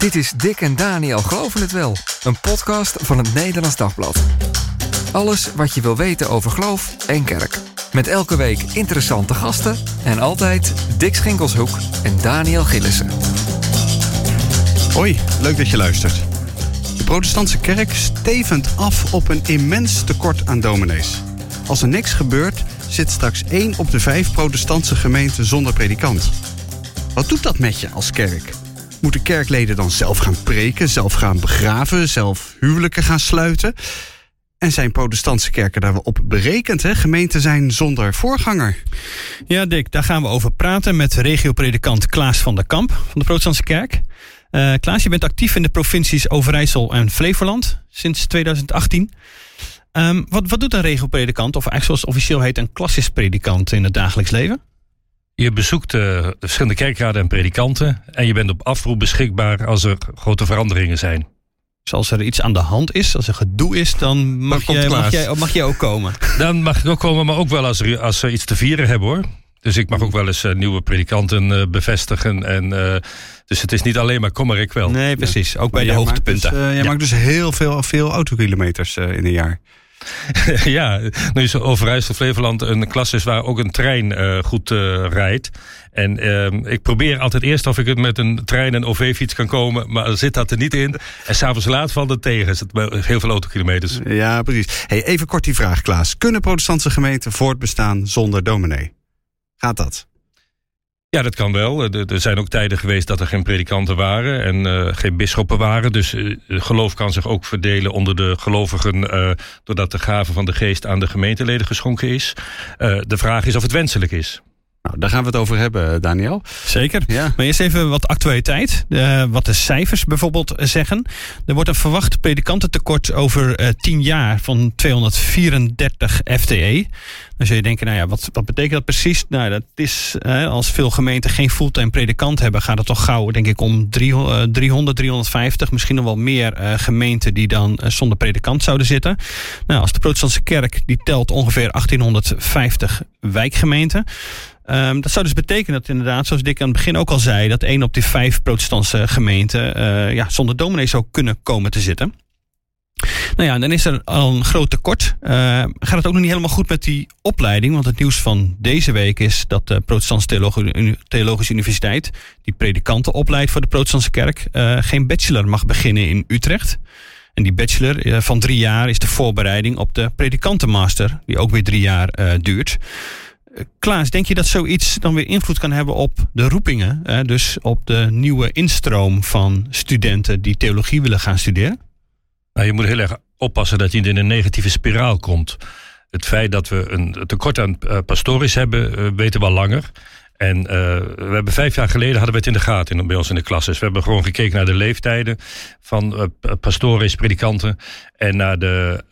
Dit is Dick en Daniel Geloven het Wel, een podcast van het Nederlands Dagblad. Alles wat je wil weten over geloof en kerk. Met elke week interessante gasten en altijd Dick Schinkelshoek en Daniel Gillissen. Hoi, leuk dat je luistert. De protestantse kerk stevend af op een immens tekort aan dominees. Als er niks gebeurt, zit straks één op de vijf protestantse gemeenten zonder predikant. Wat doet dat met je als kerk? Moeten kerkleden dan zelf gaan preken, zelf gaan begraven, zelf huwelijken gaan sluiten? En zijn protestantse kerken daarop berekend, hè? Gemeenten zijn zonder voorganger. Ja, Dick, daar gaan we over praten met regiopredikant Klaas van der Kamp van de Protestantse Kerk. Uh, Klaas, je bent actief in de provincies Overijssel en Flevoland sinds 2018. Um, wat, wat doet een regiopredikant, of eigenlijk zoals officieel heet, een klassisch predikant in het dagelijks leven? Je bezoekt uh, de verschillende kerkraden en predikanten en je bent op afroep beschikbaar als er grote veranderingen zijn. Dus als er iets aan de hand is, als er gedoe is, dan mag, Dan jij, mag, Klaas. jij, mag jij ook komen. Dan mag ik ook komen, maar ook wel als, er, als ze iets te vieren hebben hoor. Dus ik mag ook wel eens eh, nieuwe predikanten eh, bevestigen. En, eh, dus het is niet alleen maar kom maar ik wel. Nee, precies. Ook bij de hoogtepunten. Maakt dus, eh, jij Ja. maakt dus heel veel, veel autokilometers eh, in een jaar. ja, nu is Overijssel Flevoland een klas is waar ook een trein eh, goed eh, rijdt. En ehm, ik probeer altijd eerst of ik het met een trein en OV-fiets kan komen, maar zit dat er niet in. En s'avonds laat valt het tegen. Er zitten heel veel autokilometers. Ja, precies. Hey, even kort die vraag, Klaas. Kunnen protestantse gemeenten voortbestaan zonder dominee? Gaat dat? Ja, dat kan wel. Er er zijn ook tijden geweest dat er geen predikanten waren en eh, geen bisschoppen waren. Dus eh, geloof kan zich ook verdelen onder de gelovigen, eh, doordat de gave van de geest aan de gemeenteleden geschonken is. Eh, de vraag is of het wenselijk is. Nou, daar gaan we het over hebben, eh, Daniel. Zeker. Ja. Maar eerst even wat actualiteit. Eh, wat de cijfers bijvoorbeeld zeggen. Er wordt een verwacht predikantentekort over eh 10 jaar van 234 FTE. Dan zul je denken, nou ja, wat, wat betekent dat precies? Nou, dat is, als veel gemeenten geen fulltime predikant hebben, gaat het toch gauw, denk ik, om 300, 300 350, misschien nog wel meer gemeenten die dan zonder predikant zouden zitten. Nou, als de protestantse kerk, die telt ongeveer 1850 wijkgemeenten. Ehm, dat zou dus betekenen dat inderdaad, zoals Dick aan het begin ook al zei, dat één op die vijf protestantse gemeenten eh, ja, zonder dominee zou kunnen komen te zitten. Nou ja, dan is er al een groot tekort. Eh, gaat het ook nog niet helemaal goed met die opleiding? Want het nieuws van deze week is dat de Protestantse Theologische, Uni- Theologische Universiteit, die predikanten opleidt voor de Protestantse Kerk, eh, geen bachelor mag beginnen in Utrecht. En die bachelor van drie jaar is de voorbereiding op de predikantenmaster, die ook weer drie jaar duurt. Eh, Klaas, denk je dat zoiets dan weer invloed kan hebben op de roepingen? eh, dus op de nieuwe instroom van studenten die theologie willen gaan studeren? Nou, je moet heel erg oppassen dat je niet in een negatieve spiraal komt. Het feit dat we een tekort aan uh, pastoris hebben, uh, weten we al langer. En we hebben vijf jaar geleden hadden we het in de gaten in, bij ons in de klas. Dus we hebben gewoon gekeken naar de leeftijden van uh, pastoris, predikanten. En naar de,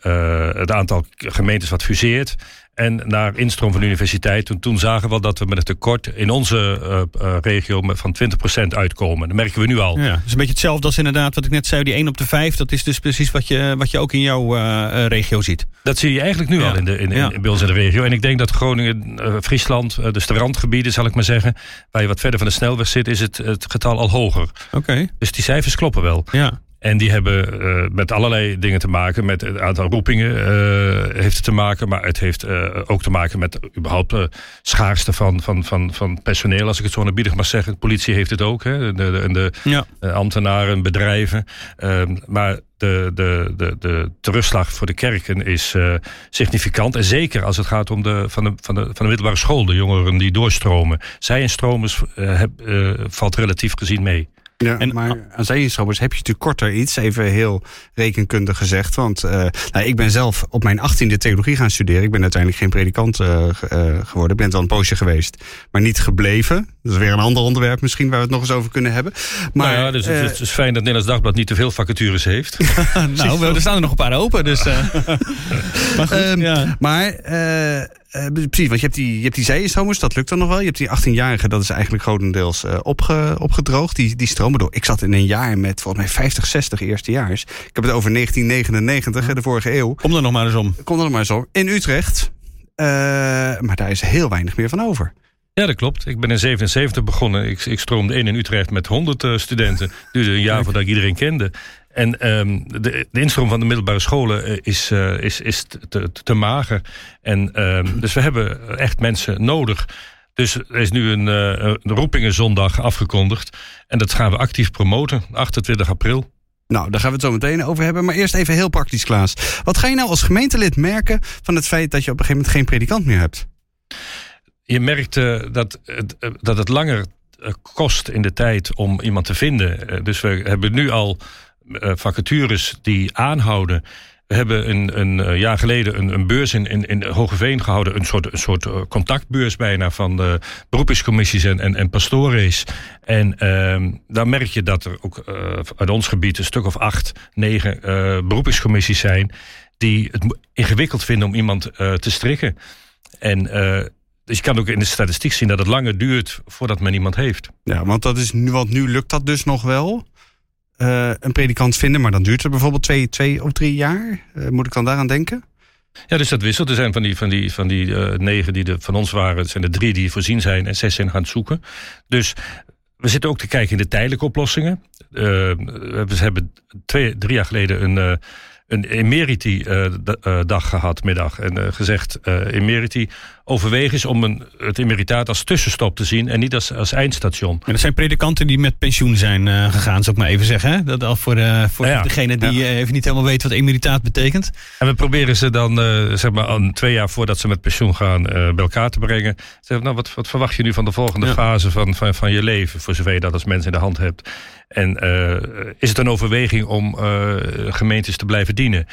het aantal gemeentes wat fuseert. En naar instroom van de universiteit. En toen zagen we dat we met een tekort in onze uh, uh, regio van 20% uitkomen. Dat merken we nu al. Ja, dus een beetje hetzelfde als inderdaad wat ik net zei. Die 1 op de 5, dat is dus precies wat je, wat je ook in jouw uh, regio ziet. Dat zie je eigenlijk nu Ja. al in de, in, Ja. in, bij ons in de regio. En ik denk dat Groningen, Friesland, dus de randgebieden zal ik maar zeggen... waar je wat verder van de snelweg zit, is het, het getal al hoger. Oké. Okay. Dus die cijfers kloppen wel. Ja. En die hebben uh, met allerlei dingen te maken. Met het aantal roepingen uh, heeft het te maken. Maar het heeft uh, ook te maken met überhaupt de schaarste van, van, van, van personeel. Als ik het zo nabiedig mag zeggen. De politie heeft het ook. Hè? De, de, de ja. ambtenaren, bedrijven. Ehm, maar de, de, de, de terugslag voor de kerken is uh, significant. En zeker als het gaat om de, van, de, van, de, van de middelbare school. De jongeren die doorstromen. Zij en stromers uh, heb, uh, valt relatief gezien mee. Ja, en, maar aan zijinstromers heb je tekorter iets, even heel rekenkundig gezegd. Want uh, nou, ik ben zelf op mijn achttiende theologie gaan studeren. Ik ben uiteindelijk geen predikant uh, uh, geworden. Ik ben het wel een poosje geweest, maar niet gebleven. Dat is weer een ander onderwerp misschien waar we het nog eens over kunnen hebben. Maar, nou ja, dus het, het, is fijn dat Nederlands Dagblad niet te veel vacatures heeft. nou, er staan er nog een paar open, dus... maar goed, um, ja. Maar... Uh, precies, want je hebt die, je hebt die zijenstromers, dat lukt dan nog wel. Je hebt die 18-jarigen, dat is eigenlijk grotendeels opge, opgedroogd. Die, die stromen door. Ik zat in een jaar met volgens mij 50, 60 eerstejaars. Ik heb het over 1999, hè, de vorige eeuw. Kom er nog maar eens om. Kom er nog maar eens om. In Utrecht. Maar daar is heel weinig meer van over. Ja, dat klopt. Ik ben in 77 begonnen. Ik, ik stroomde in in Utrecht met 100 uh, studenten. duurde een jaar voordat ik iedereen kende. En um, de, de instroom van de middelbare scholen uh, is, uh, is, is te, te, te mager. En, um, dus we hebben echt mensen nodig. Dus er is nu een, een roepingenzondag afgekondigd. En dat gaan we actief promoten, 28 april. Nou, daar gaan we het zo meteen over hebben. Maar eerst even heel praktisch, Klaas. Wat ga je nou als gemeentelid merken van het feit dat je op een gegeven moment geen predikant meer hebt? Je merkt uh, dat, uh, dat het langer kost in de tijd om iemand te vinden. dus we hebben nu al vacatures die aanhouden. We hebben een, een jaar geleden een, een beurs in, in, in Hogeveen gehouden. Een soort, een soort contactbeurs bijna van de beroepingscommissies en, en, en pastores. En uh, daar merk je dat er ook uit ons gebied een stuk of acht, negen uh, beroepingscommissies zijn. Die het ingewikkeld vinden om iemand te strikken. En dus je kan ook in de statistiek zien dat het langer duurt voordat men iemand heeft. Ja, want, dat is nu, want nu lukt dat dus nog wel. Uh, een predikant vinden, maar dan duurt het bijvoorbeeld twee, twee of drie jaar. Uh, moet ik dan daaraan denken? Ja, dus dat wisselt. Er zijn van die, van die, van die uh, negen die er van ons waren, zijn er drie die voorzien zijn en zes zijn gaan zoeken. Dus we zitten ook te kijken in de tijdelijke oplossingen. we hebben twee, drie jaar geleden een een emeriti-dag uh, gehad, middag. En uh, gezegd, uh, emeriti overwegen is om een, het emeritaat als tussenstop te zien en niet als, als eindstation. En dat zijn predikanten die met pensioen zijn gegaan, zou ik maar even zeggen. Hè? Dat al voor, voor ja, degene die ja. even niet helemaal weet wat emeritaat betekent. En we proberen ze dan, zeg maar, een, twee jaar voordat ze met pensioen gaan, bij elkaar te brengen. Zeg, nou, wat, wat verwacht je nu van de volgende ja. fase van, van, van je leven, voor zover je dat als mens in de hand hebt? En uh, is het een overweging om uh, gemeentes te blijven dienen?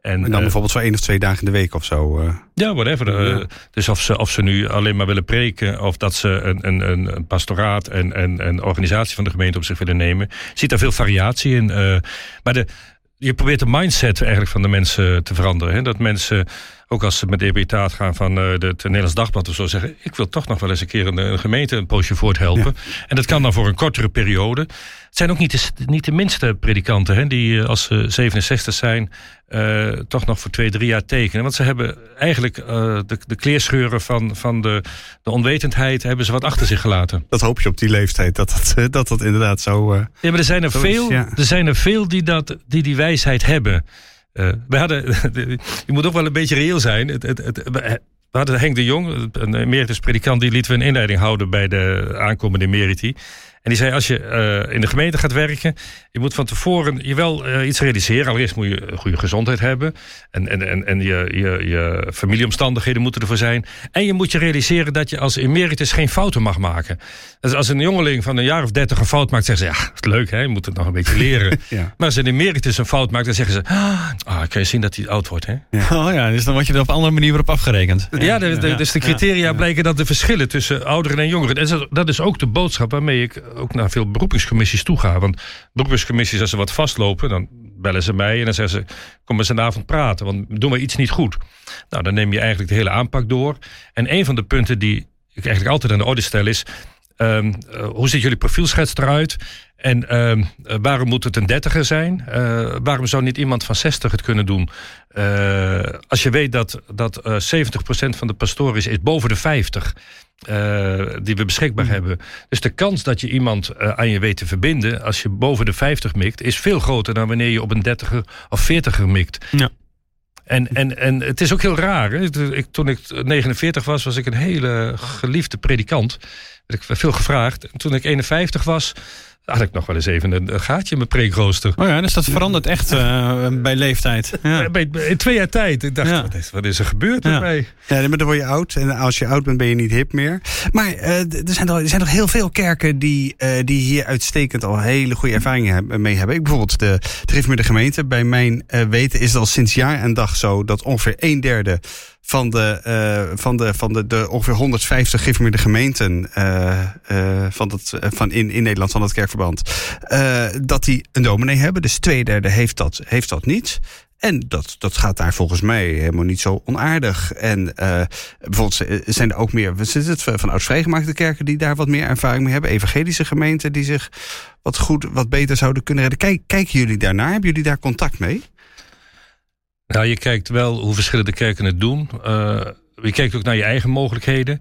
En, en dan uh, bijvoorbeeld zo één of twee dagen in de week of zo? Ja, whatever. Ja. dus of ze, of ze nu alleen maar willen preken... of dat ze een, een, een pastoraat en een, een organisatie van de gemeente op zich willen nemen... ziet daar veel variatie in. maar de, je probeert de mindset eigenlijk van de mensen te veranderen. Hè? Dat mensen ook als ze met ebritaat gaan van uh, de, het Nederlands Dagblad of zo zeggen... ik wil toch nog wel eens een keer een, een gemeente een poosje voorthelpen. Ja. En dat kan dan voor een kortere periode. Het zijn ook niet de, niet de minste predikanten hè, die als ze 67 zijn... Uh, toch nog voor twee, drie jaar tekenen. Want ze hebben eigenlijk uh, de, de kleerscheuren van, van de, de onwetendheid... hebben ze wat achter zich gelaten. Dat hoop je op die leeftijd, dat dat, dat, dat inderdaad zo... ja, maar er zijn er, veel, is, ja. er, zijn er veel die, dat, die die wijsheid hebben... Uh, we hadden, je moet ook wel een beetje reëel zijn. Het, het, het, we hadden Henk de Jong, een emeritus predikant, die liet we een inleiding houden bij de aankomende emeriti. En die zei, als je uh, in de gemeente gaat werken, je moet van tevoren je wel uh, iets realiseren. Allereerst moet je goede gezondheid hebben. En, en, en, en je, je, je familieomstandigheden moeten ervoor zijn. En je moet je realiseren dat je als emeritus geen fouten mag maken. Dus als een jongeling van een jaar of dertig een fout maakt, zeggen ze, ja, het is leuk hè, je moet het nog een beetje leren. ja. Maar als een emeritus een fout maakt, dan zeggen ze, ah, kan je zien dat hij oud wordt hè. Ja. Oh ja, dus dan word je er op een andere manier op afgerekend. Ja, de, de, dus de criteria ja. blijken dat de verschillen tussen ouderen en jongeren. En dat is ook de boodschap waarmee ik ook naar veel beroepingscommissies toe ga. Want beroepingscommissies, als ze wat vastlopen, dan bellen ze mij en dan zeggen ze: Kom eens een avond praten, want doen we iets niet goed. Nou, dan neem je eigenlijk de hele aanpak door. En een van de punten die ik eigenlijk altijd aan de orde stel is: um, uh, hoe ziet jullie profielschets eruit? En uh, waarom moet het een dertiger zijn? Uh, waarom zou niet iemand van 60 het kunnen doen? Als je weet dat, dat 70% van de pastoren is, boven de 50. die we beschikbaar mm. hebben. Dus de kans dat je iemand aan je weet te verbinden... als je boven de 50 mikt... is veel groter dan wanneer je op een 30er of 40er mikt. Ja. En, en, en het is ook heel raar. Hè? Ik, toen ik 49 was, was ik een hele geliefde predikant. Werd ik veel gevraagd. En toen ik 51 was had ik nog wel eens even een gaatje in mijn preekrooster. Oh ja, dus dat verandert echt uh, bij leeftijd. Ja. Bij, in twee jaar tijd. Ik dacht, ja. wat, is, wat, is, er gebeurd ja. met mij? Ja, maar dan word je oud. En als je oud bent, ben je niet hip meer. Maar uh, er, zijn er, er zijn nog heel veel kerken die, uh, die hier uitstekend al hele goede ervaringen hebben, mee hebben. Ik bijvoorbeeld de, de de gemeente. Bij mijn weten is het al sinds jaar en dag zo dat ongeveer een derde van de, uh, van de, van de, de ongeveer 150 geformeerde gemeenten uh, uh, van dat, van in, in Nederland van het kerkverband, dat die een dominee hebben. Dus twee derde heeft dat, heeft dat niet. En dat, dat gaat daar volgens mij helemaal niet zo onaardig. En bijvoorbeeld zijn er ook meer is het, van oud vrijgemaakte kerken die daar wat meer ervaring mee hebben. Evangelische gemeenten die zich wat goed, wat beter zouden kunnen redden. Kijk, kijken jullie daarnaar? Hebben jullie daar contact mee? Nou, je kijkt wel hoe verschillende kerken het doen. Uh, je kijkt ook naar je eigen mogelijkheden.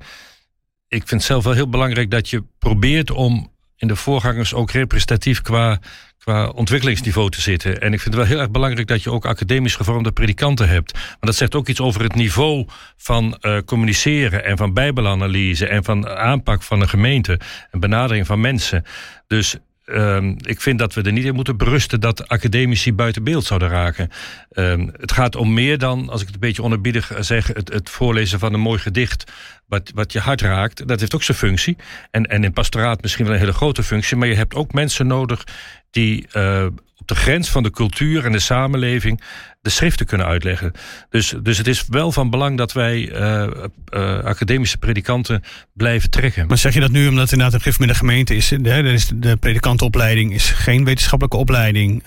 ik vind het zelf wel heel belangrijk dat je probeert om in de voorgangers ook representatief qua, qua ontwikkelingsniveau te zitten. En ik vind het wel heel erg belangrijk dat je ook academisch gevormde predikanten hebt. Maar dat zegt ook iets over het niveau van uh, communiceren en van bijbelanalyse en van aanpak van een gemeente en benadering van mensen. Dus Um, ik vind dat we er niet in moeten berusten dat academici buiten beeld zouden raken. Um, het gaat om meer dan, als ik het een beetje onerbiedig zeg, het, het, voorlezen van een mooi gedicht. Wat, wat je hart raakt. Dat heeft ook zijn functie. En, en in pastoraat misschien wel een hele grote functie. Maar je hebt ook mensen nodig die uh, op de grens van de cultuur en de samenleving de schriften kunnen uitleggen. Dus, dus het is wel van belang dat wij uh, uh, academische predikanten blijven trekken. Maar zeg je dat nu omdat het inderdaad een gif met de gemeente is? De, de predikantenopleiding is geen wetenschappelijke opleiding.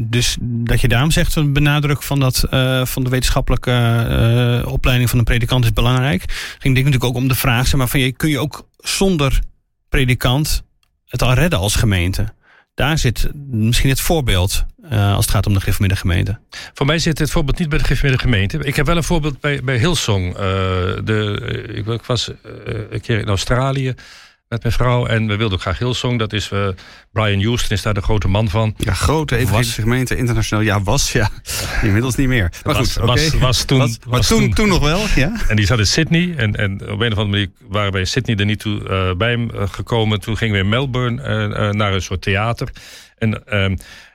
Dus dat je daarom zegt, een benadruk van, dat, van de wetenschappelijke opleiding van een predikant is belangrijk. Ging denk natuurlijk ook om de vraag, zeg maar, van, je, kun je ook zonder predikant het al redden als gemeente? Daar zit misschien het voorbeeld uh, als het gaat om de gereformeerde gemeente. Voor mij zit het voorbeeld niet bij de gereformeerde gemeente. Ik heb wel een voorbeeld bij, bij Hillsong. Uh, de, ik, ik, was een keer in Australië met mijn vrouw. En we wilden ook graag Hillsong. Dat is uh, Brian Houston is daar de grote man van. Ja, grote evangelische gemeente, internationaal. Ja, was ja. Inmiddels niet meer. Maar was, goed, was, was, toen, was, maar toen, toen, toen, nog wel, ja. En die zat in Sydney. En, en op een of andere manier waren wij in Sydney er niet toe uh, bij hem gekomen. Toen gingen we in Melbourne uh, naar een soort theater. En ehm,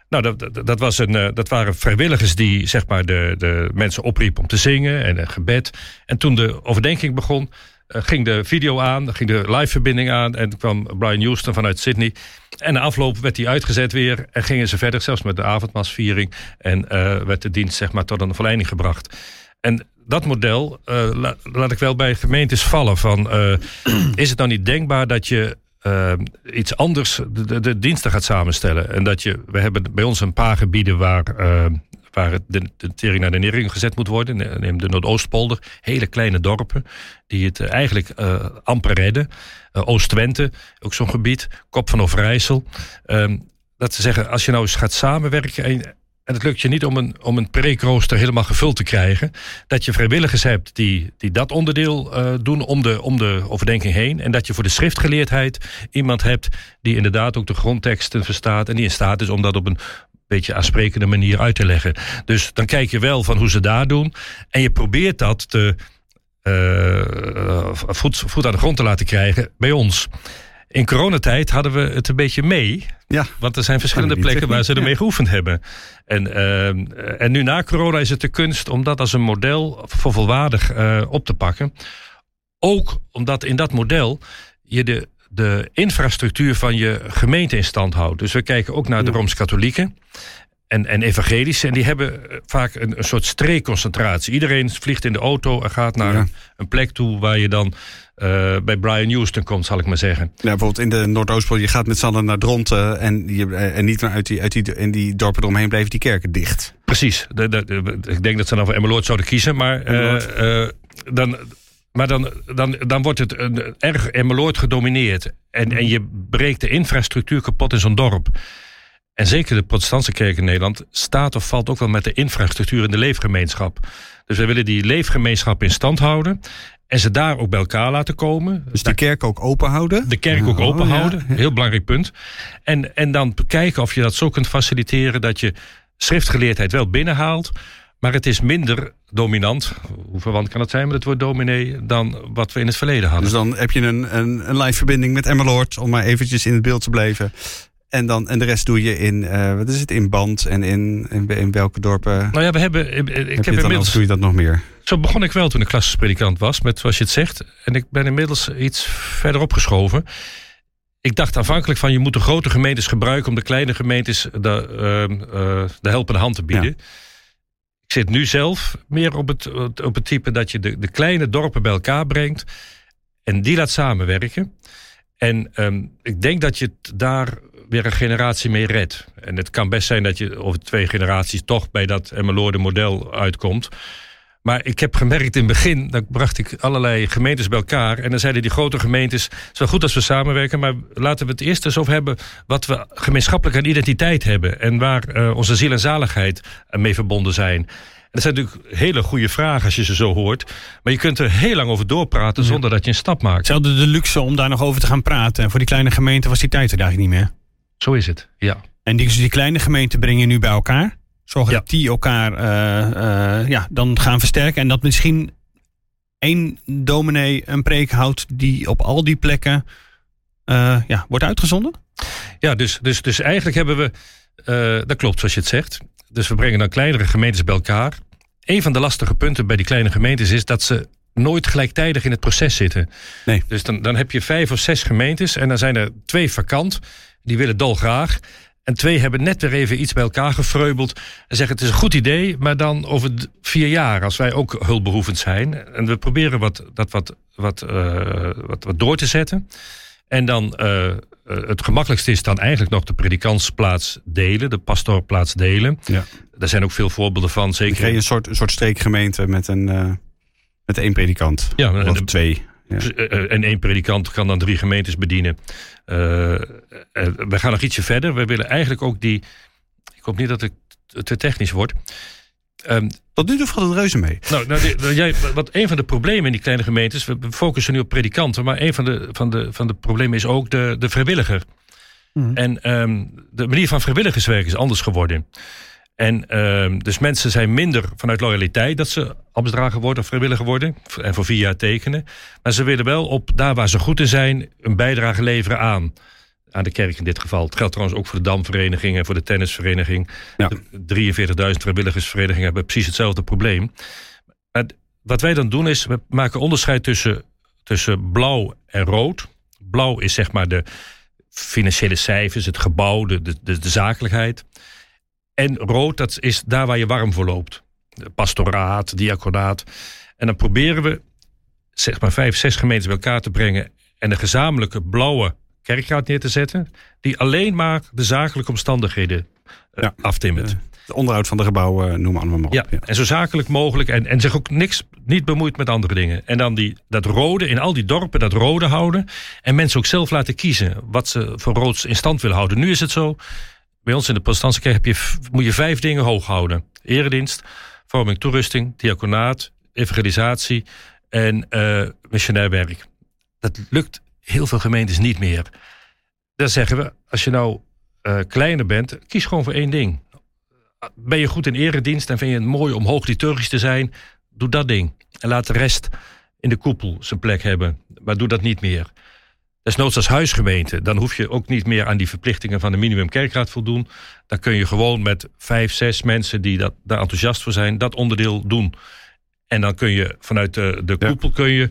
nou, dat, dat, was een, eh, dat waren vrijwilligers die zeg maar, de, de mensen opriepen om te zingen en een gebed. En toen de overdenking begon, eh, ging de video aan, ging de live-verbinding aan. En kwam Brian Houston vanuit Sydney. En na afloop werd hij uitgezet weer. En gingen ze verder, zelfs met de avondmasviering. En uh, werd de dienst zeg maar, tot een volleinding gebracht. En dat model uh, laat ik wel bij gemeentes vallen. Van, is het nou niet denkbaar dat je uh, iets anders de, de, diensten gaat samenstellen. En dat je, we hebben bij ons een paar gebieden waar, uh, waar de, de tering naar de nering gezet moet worden. Neem de Noordoostpolder, hele kleine dorpen die het eigenlijk uh, amper redden. Oost-Twente, ook zo'n gebied, Kop van Overijssel. Ehm, dat ze zeggen, als je nou eens gaat samenwerken en, en het lukt je niet om een, om een preekrooster helemaal gevuld te krijgen. Dat je vrijwilligers hebt die, die dat onderdeel uh, doen om de, om de overdenking heen. En dat je voor de schriftgeleerdheid iemand hebt die inderdaad ook de grondteksten verstaat. En die in staat is om dat op een beetje aansprekende manier uit te leggen. Dus dan kijk je wel van hoe ze daar doen. En je probeert dat te, uh, voet, voet aan de grond te laten krijgen bij ons. In coronatijd hadden we het een beetje mee. Ja. Want er zijn verschillende plekken waar ze ermee ja. geoefend hebben. En, uh, en nu na corona is het de kunst om dat als een model voor volwaardig uh, op te pakken. Ook omdat in dat model je de, de infrastructuur van je gemeente in stand houdt. Dus we kijken ook naar de Rooms-Katholieken en, en evangelische. En die hebben vaak een, een soort streekconcentratie. Iedereen vliegt in de auto en gaat naar ja. een, een, plek toe waar je dan uh, bij Brian Houston komt, zal ik maar zeggen. Ja, bijvoorbeeld in de Noordoostpool, je gaat met z'n allen naar Dronten en, je, en niet uit die, uit die, in die dorpen eromheen blijven die kerken dicht. Precies. De, de, de, ik denk dat ze dan voor Emmeloord zouden kiezen, maar uh, uh, dan... Maar dan, dan, dan wordt het een, erg Emmeloord gedomineerd. En, en je breekt de infrastructuur kapot in zo'n dorp. En zeker de protestantse kerk in Nederland staat of valt ook wel met de infrastructuur in de leefgemeenschap. Dus we willen die leefgemeenschap in stand houden. En ze daar ook bij elkaar laten komen. Dus de kerk ook open houden? De kerk ook open houden. Ja. Heel belangrijk punt. En, en dan kijken of je dat zo kunt faciliteren dat je schriftgeleerdheid wel binnenhaalt. Maar het is minder dominant, hoe verwant kan het zijn met het woord dominee, dan wat we in het verleden hadden. Dus dan heb je een, een, een live verbinding met Emmeloord, om maar eventjes in het beeld te blijven. En, dan, en de rest doe je in, uh, wat is het, in Band en in, in, in welke dorpen? Nou ja, we hebben, ik heb, heb inmiddels... doe je dat nog meer? Zo begon ik wel toen ik klassisch was, met zoals je het zegt. En ik ben inmiddels iets verder opgeschoven. Ik dacht aanvankelijk van je moet de grote gemeentes gebruiken om de kleine gemeentes de, uh, uh, de helpende hand te bieden. Ja. Ik zit nu zelf meer op het, op het type dat je de, de kleine dorpen bij elkaar brengt en die laat samenwerken. En um, ik denk dat je het daar weer een generatie mee redt. En het kan best zijn dat je over twee generaties toch bij dat Emmeloorde model uitkomt. Maar ik heb gemerkt in het begin, dan bracht ik allerlei gemeentes bij elkaar. En dan zeiden die grote gemeentes, het is wel goed als we samenwerken, maar laten we het eerst eens over hebben wat we gemeenschappelijk aan identiteit hebben. En waar uh, onze ziel en zaligheid mee verbonden zijn. En Dat zijn natuurlijk hele goede vragen als je ze zo hoort. Maar je kunt er heel lang over doorpraten zonder dat je een stap maakt. Ze hadden de luxe om daar nog over te gaan praten. En voor die kleine gemeente was die tijd er eigenlijk niet meer. Zo is het, ja. En die, die kleine gemeenten breng je nu bij elkaar. Zorgen Ja. dat die elkaar eh, eh, ja, dan gaan versterken. En dat misschien één dominee een preek houdt die op al die plekken eh, ja, wordt uitgezonden. Ja, dus, dus, dus eigenlijk hebben we, dat klopt zoals je het zegt. Dus we brengen dan kleinere gemeentes bij elkaar. Een van de lastige punten bij die kleine gemeentes is dat ze nooit gelijktijdig in het proces zitten. Nee. Dus dan, dan heb je vijf of zes gemeentes en dan zijn er twee vakant. Die willen dolgraag. En twee hebben net weer even iets bij elkaar gefreubeld. En zeggen het is een goed idee, maar dan over vier jaar, als wij ook hulpbehoevend zijn. En we proberen wat, dat wat, wat, eh, wat, wat door te zetten. En dan eh, eh, het gemakkelijkste is dan eigenlijk nog de predikantsplaats delen, de pastoorplaats delen. Ja. Daar zijn ook veel voorbeelden van, Dan zeker. je een soort, een soort streekgemeente met, een, met één predikant. Ja, of de- twee. Ja. Eh, eh, En één predikant kan dan drie gemeentes bedienen. Eh, we gaan nog ietsje verder. We willen eigenlijk ook die. Ik hoop niet dat het te technisch wordt. Ehm, Tot nu toe valt het reuze mee. nou, nou, de- jij, wat een van de problemen in die kleine gemeentes. We focussen nu op predikanten. Maar een van de, van de, van de problemen is ook de, de vrijwilliger. Mhm. En ehm, de manier van vrijwilligerswerk is anders geworden. En ehm, dus mensen zijn minder vanuit loyaliteit dat ze ambtsdrager worden of vrijwilliger worden. En voor vier jaar tekenen. Maar ze willen wel op daar waar ze goed in zijn een bijdrage leveren aan. Aan de kerk in dit geval. Het geldt trouwens ook voor de Damvereniging en voor de tennisvereniging. Ja. De 43.000 vrijwilligersverenigingen hebben precies hetzelfde probleem. Maar wat wij dan doen is, we maken onderscheid tussen, tussen blauw en rood. Blauw is zeg maar de financiële cijfers, het gebouw, de, de, de, de zakelijkheid. En rood, dat is daar waar je warm voor loopt. De pastoraat, diaconaat. En dan proberen we, zeg maar, vijf, zes gemeentes bij elkaar te brengen. En een gezamenlijke blauwe kerkraad neer te zetten. Die alleen maar de zakelijke omstandigheden eh, Ja. aftimmert. Het onderhoud van de gebouwen, noem maar allemaal maar op. Ja, Ja. en zo zakelijk mogelijk. En, en zich ook niks, niet bemoeit met andere dingen. En dan die, dat rode, in al die dorpen, dat rode houden. En mensen ook zelf laten kiezen wat ze voor roods in stand willen houden. Nu is het zo, bij ons in de protestantse kerk heb je, moet je vijf dingen hoog houden. Eredienst, vorming, toerusting, diaconaat, evangelisatie en eh missionair werk. Dat lukt heel veel gemeentes niet meer. Dan zeggen we, als je nou eh, kleiner bent, kies gewoon voor één ding ben je goed in eredienst en vind je het mooi om hoog liturgisch te zijn, doe dat ding. En laat de rest in de koepel zijn plek hebben. Maar doe dat niet meer. Desnoods als huisgemeente, dan hoef je ook niet meer aan die verplichtingen van de minimumkerkraad voldoen. Dan kun je gewoon met vijf, zes mensen die dat, daar enthousiast voor zijn, dat onderdeel doen. En dan kun je vanuit de, de Ja. koepel kun je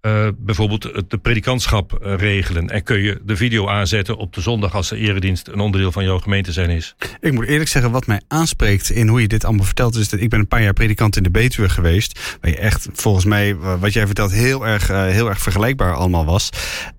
eh, bijvoorbeeld het de predikantschap eh, regelen. En kun je de video aanzetten op de zondag als de eredienst een onderdeel van jouw gemeente zijn is. Ik moet eerlijk zeggen, wat mij aanspreekt in hoe je dit allemaal vertelt, is dat ik ben een paar jaar predikant in de Betuwe geweest. Waar je echt, volgens mij, wat jij vertelt, heel erg, eh, heel erg vergelijkbaar allemaal was.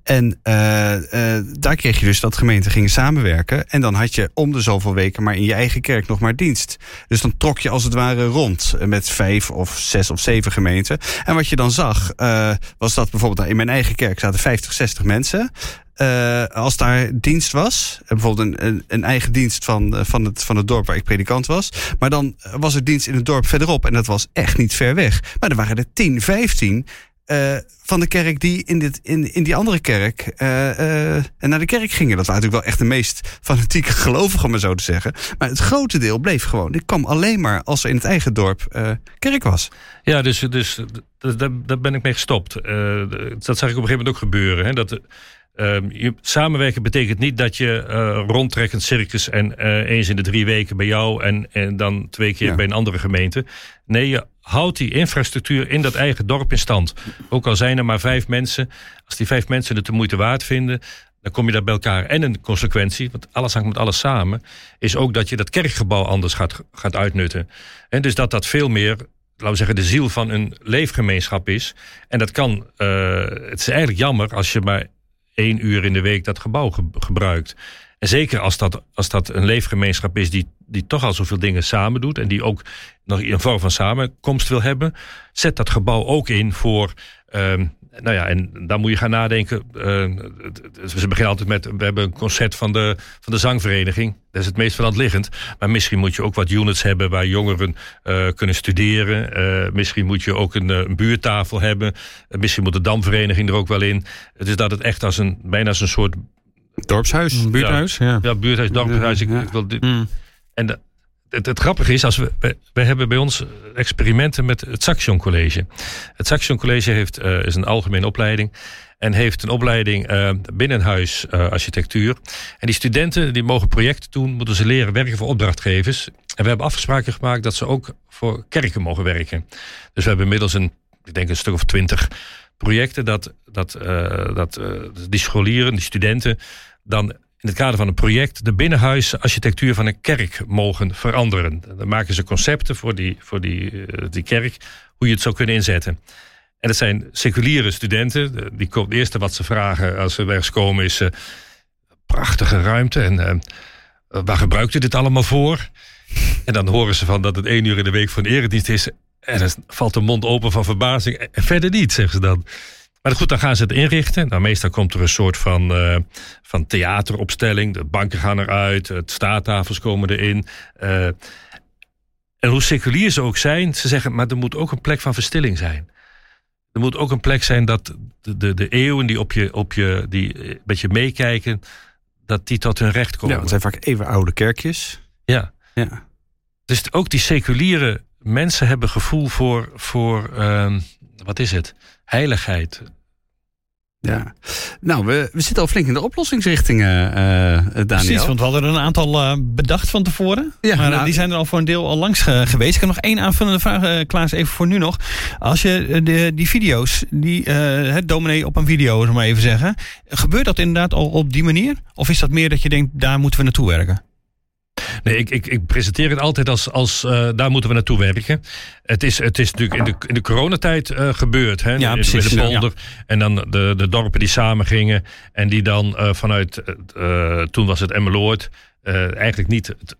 En eh, eh, daar kreeg je dus dat gemeenten gingen samenwerken. En dan had je om de zoveel weken maar in je eigen kerk nog maar dienst. Dus dan trok je als het ware rond met vijf of zes of zeven gemeenten. En wat je dan zag, eh, was dat bijvoorbeeld in mijn eigen kerk zaten 50, 60 mensen. Eh, als daar dienst was, bijvoorbeeld een, een, een eigen dienst van, van, het, van het dorp waar ik predikant was. Maar dan was er dienst in het dorp verderop en dat was echt niet ver weg. Maar er waren er 10, 15 eh, van de kerk die in, dit, in, in die andere kerk eh, eh, en naar de kerk gingen. Dat waren natuurlijk wel echt de meest fanatieke gelovigen, om maar zo te zeggen. Maar het grote deel bleef gewoon. Dit kwam alleen maar als er in het eigen dorp kerk was. Ja, dus, dus daar, ben ik mee gestopt. Dat zag ik op een gegeven moment ook gebeuren. Hè? Dat, ehm, samenwerken betekent niet dat je rondtrekt een circus en eh, eens in de drie weken bij jou en, en dan twee keer Ja. bij een andere gemeente. Nee, je houdt die infrastructuur in dat eigen dorp in stand. Ook al zijn er maar vijf mensen, als die vijf mensen het de moeite waard vinden, dan kom je daar bij elkaar. En een consequentie, want alles hangt met alles samen, is ook dat je dat kerkgebouw anders gaat, gaat uitnutten. En dus dat dat veel meer laten we zeggen, de ziel van een leefgemeenschap is. En dat kan, eh, het is eigenlijk jammer als je maar één uur in de week dat gebouw ge- gebruikt. En zeker als dat, als dat een leefgemeenschap is die, die toch al zoveel dingen samen doet. En die ook nog een vorm van samenkomst wil hebben. Zet dat gebouw ook in voor ehm, nou ja, en dan moet je gaan nadenken. Uh, ze beginnen altijd met: we hebben een concert van de, van de zangvereniging. Dat is het meest van hand liggend. Maar misschien moet je ook wat units hebben waar jongeren uh, kunnen studeren. Uh, misschien moet je ook een, een buurtafel hebben. misschien moet de damvereniging er ook wel in. Het is dat het echt als een, bijna als een soort. Dorpshuis? Buurthuis, ja. Ja, ja buurthuis, dorpshuis. Ik, ik wil dit, mm. En de, het, het, grappige is, als we, we, hebben bij ons experimenten met het Saxion College. Het Saxion College heeft, uh, is een algemene opleiding. En heeft een opleiding uh, binnenhuis architectuur. En die studenten die mogen projecten doen, moeten ze leren werken voor opdrachtgevers. En we hebben afspraken gemaakt dat ze ook voor kerken mogen werken. Dus we hebben inmiddels een, ik denk een stuk of twintig projecten dat, dat, dat die scholieren, die studenten, dan in het kader van een project de binnenhuisarchitectuur van een kerk mogen veranderen. Dan maken ze concepten voor die, voor die, eh, die kerk, hoe je het zou kunnen inzetten. En dat zijn seculiere studenten. Die, het eerste wat ze vragen als ze ergens komen is... Uh, prachtige ruimte en uh, waar gebruikt u dit allemaal voor? En dan horen ze van dat het één uur in de week voor een eredienst is... en dan valt de mond open van verbazing. En verder niet, zeggen ze dan. Maar goed, dan gaan ze het inrichten. Nou, meestal komt er een soort van, uh, van theateropstelling. De banken gaan eruit, het staattafels komen erin. Uh, en hoe seculier ze ook zijn, ze zeggen, maar er moet ook een plek van verstilling zijn. Er moet ook een plek zijn dat de, de, de eeuwen die op je, op je, die met je meekijken, dat die tot hun recht komen. Ja, het zijn vaak even oude kerkjes. Ja. ja. Dus ook die seculiere mensen hebben gevoel voor, voor uh, wat is het? heiligheid. Ja, nou, we, we zitten al flink in de oplossingsrichtingen, uh, Daniel. Precies, want we hadden er een aantal uh, bedacht van tevoren. Ja, maar nou, die zijn er al voor een deel al langs ge geweest. Ik heb nog één aanvullende vraag, uh, Klaas, even voor nu nog. Als je de, die video's, die, het dominee op een video, zullen maar even zeggen. Gebeurt dat inderdaad al op die manier? Of is dat meer dat je denkt, daar moeten we naartoe werken? Nee, ik, ik, ik presenteer het altijd als, als uh, daar moeten we naartoe werken. Het is, het is natuurlijk in de, in de coronatijd uh, gebeurd. Hè? Ja, precies. De polder. Ja. En dan de, de dorpen die samen gingen. En die dan uh, vanuit, toen was het Emmeloord, eigenlijk niet het,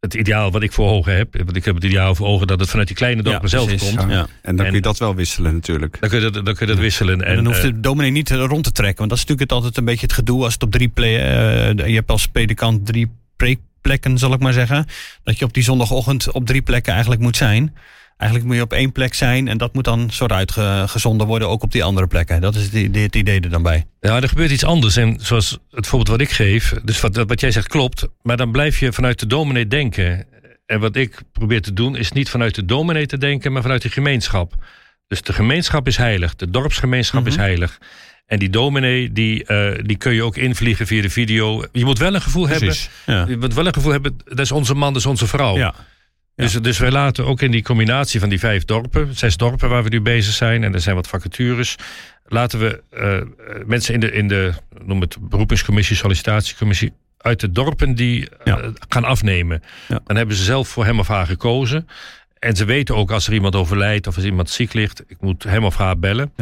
het ideaal wat ik voor ogen heb. Want ik heb het ideaal voor ogen dat het vanuit die kleine dorpen ja, zelf komt. Ja. En dan kun je dat wel wisselen natuurlijk. Dan kun je dat, dan kun je dat wisselen. En, en dan hoeft de dominee niet rond te trekken. Want dat is natuurlijk het altijd een beetje het gedoe als het op drie plekken... je hebt als predikant drie preek plekken, zal ik maar zeggen. Dat je op die zondagochtend op drie plekken eigenlijk moet zijn. Eigenlijk moet je op één plek zijn en dat moet dan soort uitgezonden worden, ook op die andere plekken. Dat is het, het idee er dan bij. Ja, er gebeurt iets anders. En zoals het voorbeeld wat ik geef, dus wat, wat jij zegt klopt, maar dan blijf je vanuit de dominee denken. En wat ik probeer te doen, is niet vanuit de dominee te denken, maar vanuit de gemeenschap. Dus de gemeenschap is heilig, de dorpsgemeenschap is mhm. heilig. En die dominee, die, uh, die kun je ook invliegen via de video. Je moet wel een gevoel Precies, hebben. Ja. Je moet wel een gevoel hebben, dat is onze man, dat is onze vrouw. Ja. Dus, dus wij laten ook in die combinatie van die vijf dorpen, zes dorpen waar we nu bezig zijn, en er zijn wat vacatures, laten we uh, mensen in de, in de, noem het beroepingscommissie, sollicitatiecommissie, uit de dorpen die uh, gaan afnemen. Ja. Dan hebben ze zelf voor hem of haar gekozen. En ze weten ook als er iemand overlijdt of als iemand ziek ligt, ik moet hem of haar bellen.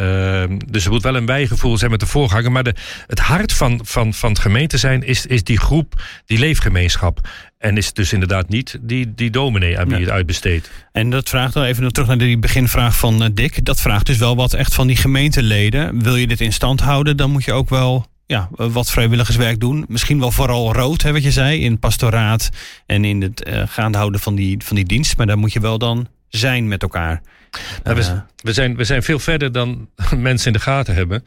Uh, dus er moet wel een wijgevoel zijn met de voorganger. Maar de, het hart van, van, van het gemeente zijn is, is die groep, die leefgemeenschap. En is dus inderdaad niet die, die dominee aan wie ja. het uitbesteedt. En dat vraagt dan even terug naar die beginvraag van uh, Dick. Dat vraagt dus wel wat echt van die gemeenteleden. Wil je dit in stand houden, dan moet je ook wel ja, wat vrijwilligerswerk doen. Misschien wel vooral rood, hè, wat je zei, in pastoraat en in het uh, gaande houden van die, van die dienst. Maar daar moet je wel dan zijn met elkaar. Nou, we, we, zijn, we zijn veel verder dan mensen in de gaten hebben.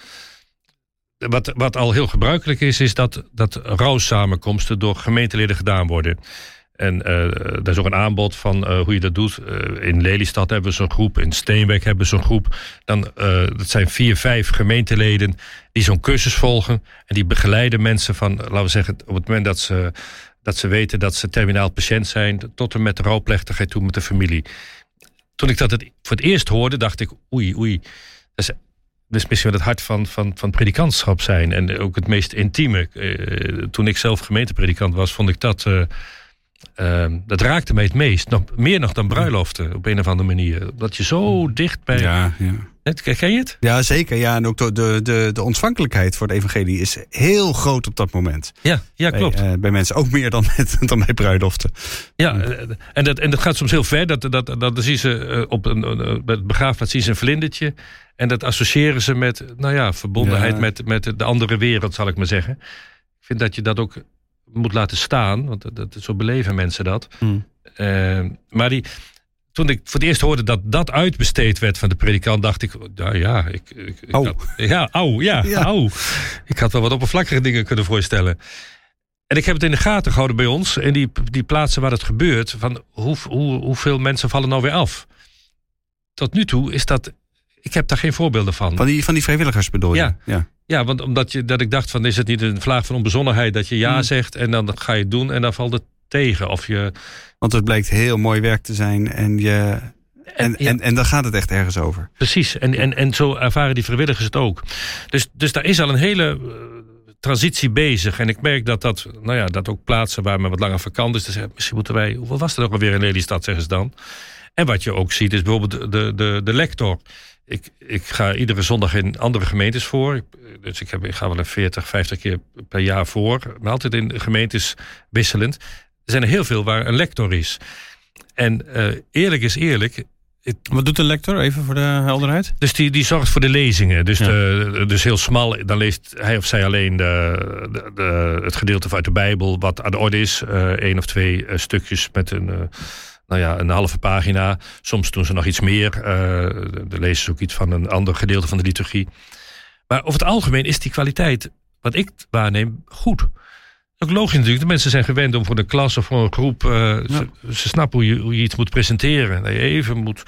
Wat, wat al heel gebruikelijk is, is dat, dat rouwsamenkomsten door gemeenteleden gedaan worden. En uh, daar is ook een aanbod van uh, hoe je dat doet. Uh, in Lelystad hebben we zo'n groep, in Steenwijk hebben we zo'n groep. Dan, dat zijn vier, vijf gemeenteleden die zo'n cursus volgen. En die begeleiden mensen van, laten we zeggen, op het moment dat ze, dat ze weten dat ze terminaal patiënt zijn, tot en met de rouwplechtigheid toe met de familie toen ik dat het voor het eerst hoorde, dacht ik, oei, oei. Dat is, is misschien wel het hart van, van, van predikantschap zijn. En ook het meest intieme. Uh, toen ik zelf gemeentepredikant was, vond ik dat... Uh, uh, dat raakte mij het meest. Nog, meer nog dan bruiloften, op een of andere manier. Dat je zo dicht bij... Ja, ja. Ken je het? Ja, zeker. Ja, en ook de, de, de, de ontvankelijkheid voor het evangelie is heel groot op dat moment. Ja, ja klopt. Bij, uh, bij mensen ook meer dan, met, dan bij bruiloften. Ja, en dat, en dat gaat soms heel ver. Dat, dat, dat, zien ze op een, bij het begraafplaats zien ze een vlindertje. En dat associëren ze met, nou ja, verbondenheid ja. Met, met de andere wereld, zal ik maar zeggen. Ik vind dat je dat ook moet laten staan, want dat, dat, zo beleven mensen dat. Hmm. Uh, maar die, toen ik voor het eerst hoorde dat dat uitbesteed werd van de predikant, dacht ik, nou ja, ik, ik, ik had, ja, au, ja, Ja. au. Ik had wel wat oppervlakkige dingen kunnen voorstellen. En ik heb het in de gaten gehouden bij ons, in die, die plaatsen waar het gebeurt, van hoe, hoe, hoeveel mensen vallen nou weer af. Tot nu toe is dat, ik heb daar geen voorbeelden van. Van die, van die vrijwilligers bedoel je? Ja. ja. Ja, want omdat je, dat ik dacht van, is het niet een vlaag van onbezonnenheid dat je ja Hmm. zegt en dan ga je het doen en dan valt het tegen. Of je, Want het blijkt heel mooi werk te zijn en, je, en, ja. en, en dan gaat het echt ergens over. Precies, en, en, en zo ervaren die vrijwilligers het ook. Dus, dus daar is al een hele eh, transitie bezig. En ik merk dat dat, nou ja, dat ook plaatsen waar men wat langer vakant is. Dus eh, misschien moeten wij, hoeveel was er ook alweer in Lelystad, zeggen ze dan. En wat je ook ziet is bijvoorbeeld de, de, de lector. Ik, ik ga iedere zondag in andere gemeentes voor. Dus ik, heb, ik ga wel een 40, 50 keer per jaar voor. Maar altijd in gemeentes wisselend. Er zijn er heel veel waar een lector is. En eh, eerlijk is eerlijk, Wat doet de lector, even voor de helderheid? dus die, die zorgt voor de lezingen. Dus, Ja. de, dus heel smal, dan leest hij of zij alleen de, de, de- het gedeelte uit de Bijbel wat aan de orde is. Eén of twee eh, stukjes met een, eh, nou ja, een halve pagina. Ook doen ze nog iets meer. eh dan lezen ze ook iets van een ander gedeelte van de liturgie. Maar over het algemeen is die kwaliteit, wat ik waarneem, goed. Ook logisch natuurlijk. De mensen zijn gewend om voor een klas of voor een groep. eh, ze, ze snappen hoe je, hoe je iets moet presenteren. Dat je even moet.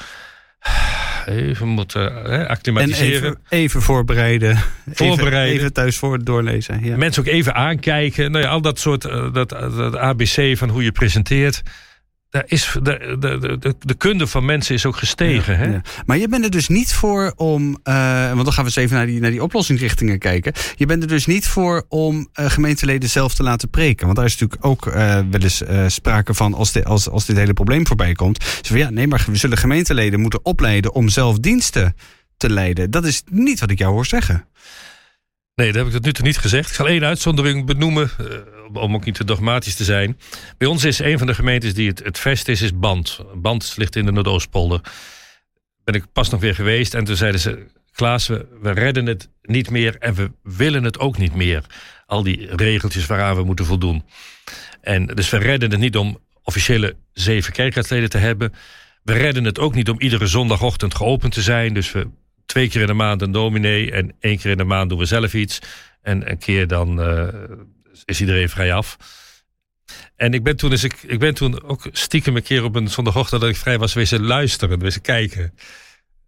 Even moet En acclimatiseren. even, even voorbereiden. Voorbereiden. Even, even thuis voor doorlezen. Ja. Mensen ook even aankijken. Nou ja, al dat soort eh, dat, dat ABC van hoe je presenteert. Daar is, de, de, de, de kunde van mensen is ook gestegen. hè? Ja. Maar je bent er dus niet voor om, eh, want dan gaan we eens even naar die, naar die oplossingsrichtingen kijken. Je bent er dus niet voor om eh, gemeenteleden zelf te laten preken. Want daar is natuurlijk ook eh, wel eens sprake van als, dit- als, als dit hele probleem voorbij komt. Zo van, ja, nee, maar we zullen gemeenteleden moeten opleiden om zelf diensten te leiden. Dat is niet wat ik jou hoor zeggen. Nee, dat heb ik tot nu toe niet gezegd. Ik zal één uitzondering benoemen, eh, om- ook niet te dogmatisch te zijn. Bij ons is een van de gemeentes die het, het verst is, is Band. Band ligt in de Noordoostpolder. Ben ik pas nog weer geweest en toen zeiden ze... Klaas, we, we redden het niet meer en we willen het ook niet meer. Al die regeltjes waaraan we moeten voldoen. En dus we redden het niet om officiële zeven kerkraadsleden te hebben. We redden het ook niet om iedere zondagochtend geopend te zijn. Dus we twee keer in de maand een dominee en één keer in de maand doen we zelf iets. En een keer dan eh, is iedereen vrij af. En ik ben toen, dus ik, ik ben toen ook stiekem een keer op een zondagochtend dat ik vrij was wezen luisteren, wezen kijken.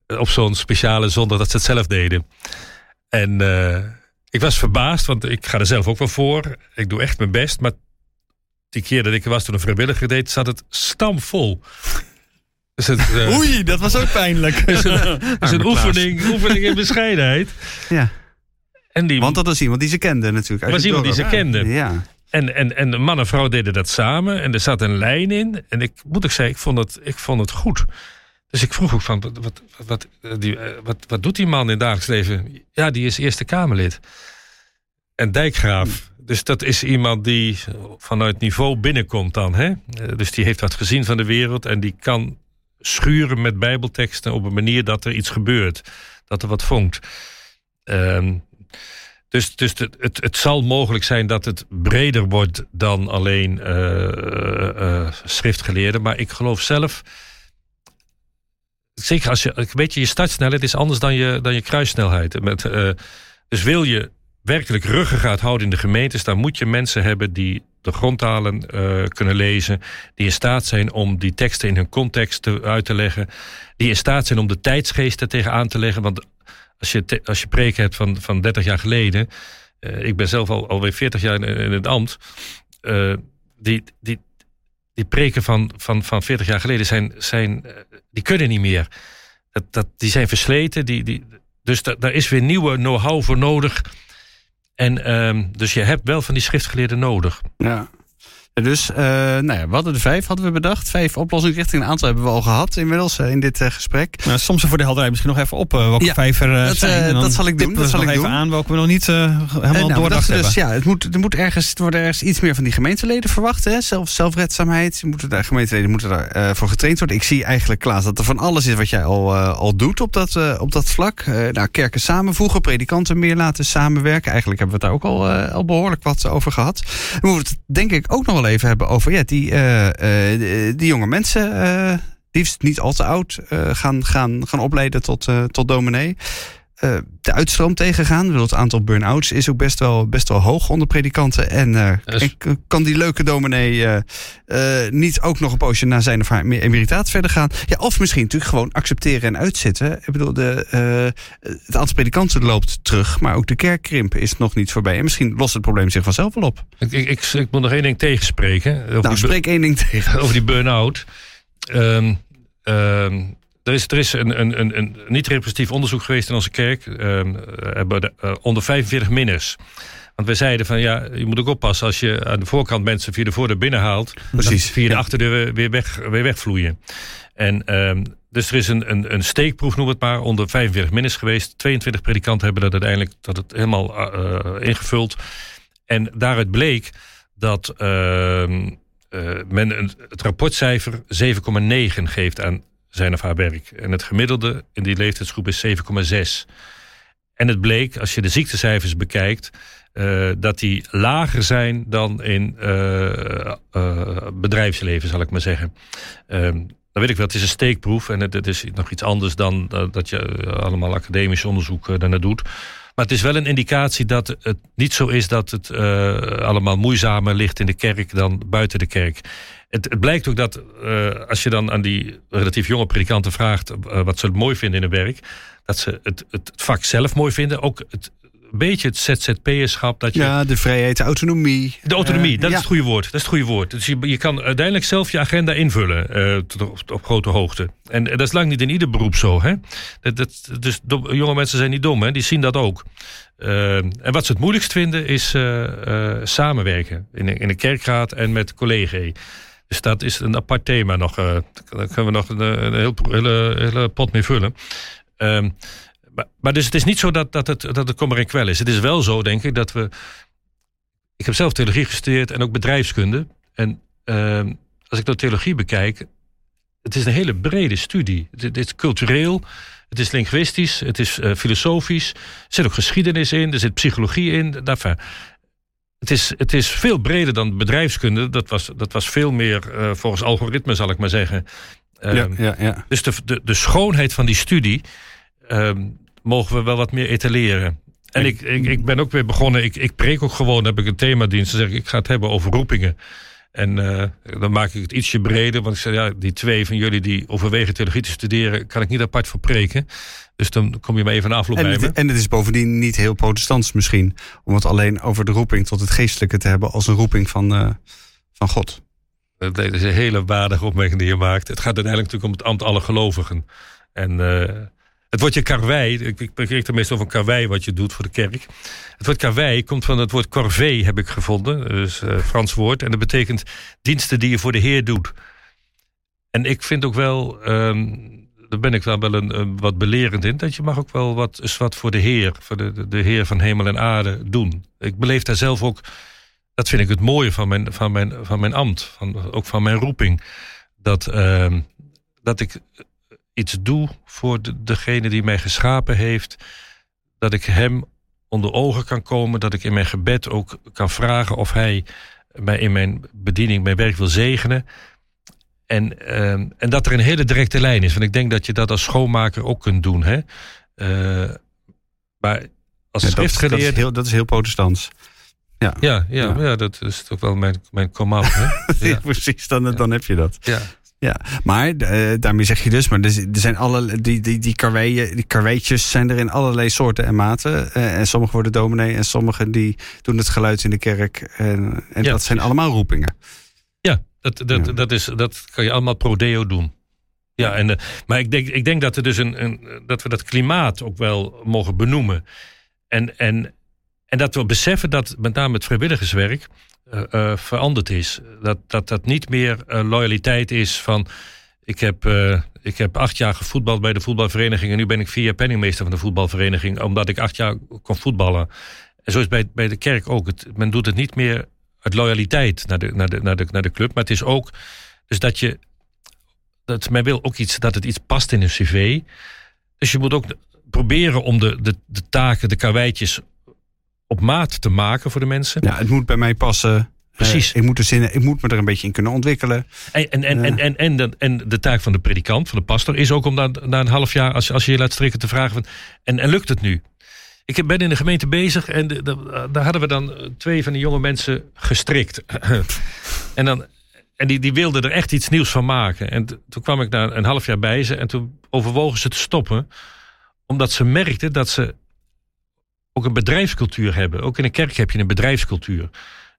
Op zo'n speciale zondag dat ze het zelf deden. En eh, ik was verbaasd, want ik ga er zelf ook wel voor. Ik doe echt mijn best, maar die keer dat ik er was toen een vrijwilliger deed, zat het stampvol. Dus het, eh, Oei, dat was ook pijnlijk. is een, is een oefening, oefening in bescheidenheid. Ja, En, die, want dat was iemand die ze kende natuurlijk. was iemand die ze kende. Ja. en, en, en de man en vrouw deden dat samen. En er zat een lijn in. En ik moet ik zeggen, ik vond het, ik vond het goed. Dus ik vroeg ook van, wat, wat, wat, eh, die, eh, wat, wat doet die man in het dagelijks leven? Ja, die is Eerste Kamerlid. En dijkgraaf. Dus dat is iemand die vanuit niveau binnenkomt dan. Hè? Dus die heeft wat gezien van de wereld. En die kan schuren met bijbelteksten op een manier dat er iets gebeurt. Dat er wat vonkt. Ehm, dus dus het, het, zal mogelijk zijn dat het breder wordt dan alleen eh, schriftgeleerden. Maar ik geloof zelf. Zeker als je. Weet je, je startsnelheid is anders dan je, dan je kruissnelheid. Met, dus wil je werkelijk ruggengraat houden in de gemeentes, dan moet je mensen hebben die de grondtalen eh, kunnen lezen, die in staat zijn om die teksten in hun context te, uit te leggen, die in staat zijn om de tijdsgeest er tegenaan te leggen. Want als je, als je preken hebt van, van 30 jaar geleden, eh, ik ben zelf al, alweer 40 jaar in, in het ambt, eh, die, die, die preken van, van, van 40 jaar geleden zijn, zijn, die kunnen niet meer. Dat, dat, die zijn versleten, die, die, dus da- daar is weer nieuwe know-how voor nodig. En ehm, dus je hebt wel van die schriftgeleerden nodig. Ja. Dus, uh, nou ja, we hadden de vijf, hadden we bedacht. Vijf oplossingsrichtingen. Een aantal hebben we al gehad inmiddels uh, in dit uh, gesprek. Nou, soms voor de helderheid misschien nog even op welke ja, vijf er dat, zijn. dat zal ik doen. Dat zal ik even doen. aan welke we nog niet helemaal nou, doordacht hebben. Dus, ja, het moet, er moet ergens, het wordt ergens iets meer van die gemeenteleden verwacht. Hè? Zelf, zelfredzaamheid. Moeten de gemeenteleden moeten daarvoor voor getraind worden. Ik zie eigenlijk, Klaas, dat er van alles is wat jij al, al doet op dat, op dat vlak. nou, kerken samenvoegen, predikanten meer laten samenwerken. Eigenlijk hebben we het daar ook al, al behoorlijk wat over gehad. We moeten het denk ik ook nog wel even hebben over ja, die, uh, uh, die jonge mensen, uh, liefst niet al te oud, gaan, gaan, gaan opleiden tot, tot dominee. De uitstroom tegengaan. Het aantal burn-outs is ook best wel, best wel hoog onder predikanten. En, en kan die leuke dominee niet ook nog een poosje na zijn of haar emeritaat verder gaan? Ja, of misschien natuurlijk gewoon accepteren en uitzitten. Ik bedoel, de, het aantal predikanten loopt terug, maar ook de kerkkrimp is nog niet voorbij. En misschien lost het probleem zich vanzelf wel op. Ik, ik, ik, ik moet nog één ding tegenspreken. Over nou, spreek één ding tegen. Over die burn-out. Um, um, er is, er is een, een, een, een niet-representatief onderzoek geweest in onze kerk. Um, uh, onder 45 minners. Want wij zeiden van ja, je moet ook oppassen als je aan de voorkant mensen via de voordeur binnenhaalt. Precies. via de achterdeur weer, weg, weer wegvloeien. En um, dus er is een, een, een steekproef, noem het maar, onder 45 minners geweest. 22 predikanten hebben dat uiteindelijk dat het helemaal uh, ingevuld. En daaruit bleek dat uh, uh, men een, het rapportcijfer 7,9 geeft aan zijn of haar werk. En het gemiddelde in die leeftijdsgroep is 7,6. En het bleek, als je de ziektecijfers bekijkt, uh, dat die lager zijn dan in uh, uh, bedrijfsleven, zal ik maar zeggen. dan weet ik wel, het is een steekproef en het, het is nog iets anders dan dat je allemaal academisch onderzoek daarna doet. Maar het is wel een indicatie dat het niet zo is dat het allemaal moeizamer ligt in de kerk dan buiten de kerk. Het, het blijkt ook dat uh, als je dan aan die relatief jonge predikanten vraagt uh, wat ze het mooi vinden in hun werk, dat ze het, het vak zelf mooi vinden. Ook het, een beetje het ZZP'erschap. Dat je, ja, de vrijheid, de autonomie. De autonomie, dat ja. is het goede woord. Dat is het goede woord. Dus je, je kan uiteindelijk zelf je agenda invullen uh, tot, op, op, grote hoogte. En, en, dat is lang niet in ieder beroep zo. Hè? Dat, dat, dus jonge mensen zijn niet dom, hè? die zien dat ook. Uh, en wat ze het moeilijkst vinden is samenwerken in, in de kerkraad en met collega's. Dus dat is een apart thema nog. daar kunnen we nog een, een heel, hele, hele pot mee vullen. Um, maar, dus het is niet zo dat, dat, het, dat het kommer kwel is. Het is wel zo, denk ik, dat we... Ik heb zelf theologie gestudeerd en ook bedrijfskunde. En uh, als ik nou theologie bekijk... Het is een hele brede studie. Het, is cultureel, het is linguïstisch, het is uh, filosofisch. Er zit ook geschiedenis in, er zit psychologie in. Enfin, het, is, het is veel breder dan bedrijfskunde. Dat was, dat was veel meer uh, volgens algoritme, zal ik maar zeggen. Um, ja, ja, ja. Dus de, de, de schoonheid van die studie... Um, mogen we wel wat meer etaleren. En ik, ik, ik ben ook weer begonnen, ik, ik preek ook gewoon, heb ik een themadienst. Dan zeg ik, ik ga het hebben over roepingen. En uh, dan maak ik het ietsje breder. Want ik zeg, ja, die twee van jullie die overwegen theologie te studeren... kan ik niet apart voor preken. Dus dan kom je maar even een afloop en bij het, me. En het is bovendien niet heel protestants misschien... om het alleen over de roeping tot het geestelijke te hebben... als een roeping van, uh, van God. Dat is een hele waardige opmerking die je maakt. Het gaat uiteindelijk natuurlijk om het ambt alle gelovigen. En... Uh, het woordje karwei, ik, ik er meestal van karwei wat je doet voor de kerk. Het woord karwei komt van het woord corvée, heb ik gevonden. Dus uh, Frans woord. En dat betekent diensten die je voor de Heer doet. En ik vind ook wel, um, daar ben ik wel, wel een, wat belerend in, dat je mag ook wel wat, eens wat voor de Heer, voor de, de, Heer van hemel en aarde doen. Ik beleef daar zelf ook, dat vind ik het mooie van mijn, van mijn, van mijn ambt, van, ook van mijn roeping. Dat, uh, dat ik iets doe voor de, degene die mij geschapen heeft. Dat ik hem onder ogen kan komen. Dat ik in mijn gebed ook kan vragen of hij mij in mijn bediening, mijn werk wil zegenen. En, uh, en dat er een hele directe lijn is. Want ik denk dat je dat als schoonmaker ook kunt doen. Hè? Uh, maar als ja, schriftgeleerde... Dat, dat, is heel, dat is heel protestants. Ja, ja, ja, ja. ja dat is toch wel mijn, mijn come-out. ja. Precies, dan, dan heb je dat. Ja. Ja, maar uh, daarmee zeg je dus, maar er, zijn alle, die, die, die, die karweetjes zijn er in allerlei soorten en maten. Uh, en sommige worden dominee en sommige die doen het geluid in de kerk. En, en Ja, dat zijn allemaal roepingen. Dat, dat, Ja. Dat, is, dat kan je allemaal pro deo doen. Ja, en, eh, maar ik denk, ik denk dat, er dus een, een, dat we dat klimaat ook wel mogen benoemen. En, en, En dat we beseffen dat met name het vrijwilligerswerk uh, uh, veranderd is. Dat dat, dat niet meer uh, loyaliteit is van. Ik heb, ik heb acht jaar gevoetbald bij de voetbalvereniging. En nu ben ik vier jaar penningmeester van de voetbalvereniging. Omdat ik acht jaar kon voetballen. En zo is bij, bij de kerk ook. Het, men doet het niet meer uit loyaliteit naar de, naar, de, naar, de, naar de club. Maar het is ook. Dus dat je. Dat men wil ook iets. Dat het iets past in een cv. Dus je moet ook proberen om de, de, de taken, de karweitjes op maat te maken voor de mensen. Ja, het moet bij mij passen. Precies. Uh, ik, moet er zinnen, ik moet me er een beetje in kunnen ontwikkelen. En, en, en, en, en, en, de, en de taak van de predikant, van de pastor, is ook om na, na een half jaar, als, als je je laat strikken, te vragen: van, en, en lukt het nu? Ik ben in de gemeente bezig en daar hadden we dan twee van die jonge mensen gestrikt. en dan, en die, die wilden er echt iets nieuws van maken. En toen kwam ik na een half jaar bij ze en toen overwogen ze te stoppen. Omdat ze merkten dat ze ook een bedrijfscultuur hebben. Ook in een kerk heb je een bedrijfscultuur.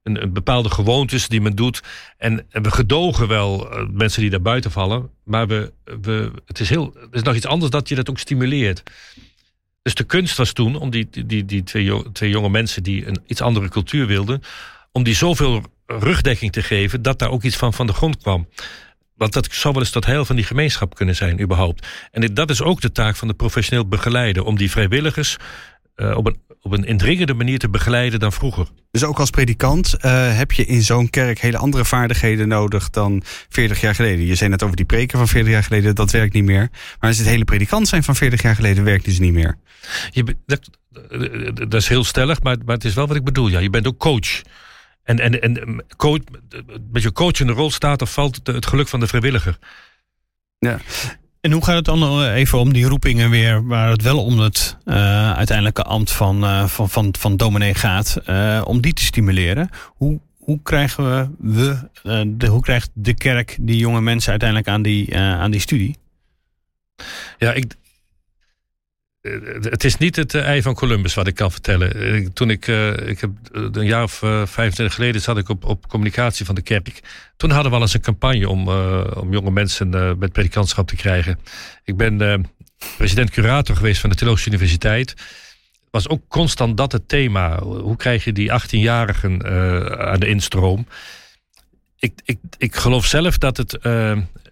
Een, bepaalde gewoontes die men doet. En, en we gedogen wel uh, mensen die daar buiten vallen. Maar we, we, het, is heel, het is nog iets anders dat je dat ook stimuleert. Dus de kunst was toen om die, die, die twee, twee jonge mensen die een iets andere cultuur wilden. om die zoveel rugdekking te geven dat daar ook iets van van de grond kwam. Want dat zou wel eens tot heel van die gemeenschap kunnen zijn, überhaupt. En dat is ook de taak van de professioneel begeleider. Om die vrijwilligers uh, op, een, op een indringende manier te begeleiden dan vroeger. Dus ook als predikant uh, heb je in zo'n kerk hele andere vaardigheden nodig dan 40 jaar geleden. Je zei net over die preken van 40 jaar geleden, dat werkt niet meer. Maar als het hele predikant zijn van 40 jaar geleden, werkt dus niet meer. Je, dat, dat is heel stellig, maar, maar het is wel wat ik bedoel. Ja, je bent ook coach. En, en, en coach, met je coach in de rol staat of valt het geluk van de vrijwilliger. Ja. En hoe gaat het dan even om die roepingen weer, waar het wel om het uh, uiteindelijke ambt van, uh, van, van, van dominee gaat, om die te stimuleren? Hoe, hoe krijgen we, de, hoe krijgt de kerk die jonge mensen uiteindelijk aan die, aan die studie? Ja, ik, het is niet het ei van Columbus wat ik kan vertellen. Toen ik, ik heb een jaar of uh, 25 geleden zat ik op, op communicatie van de kerk. Toen hadden we al eens een campagne om, om jonge mensen met predikantschap te krijgen. Ik ben president-curator geweest van de Theologische Universiteit. Was ook constant dat het thema. Hoe krijg je die 18-jarigen aan de instroom? Ik, ik, ik geloof zelf dat het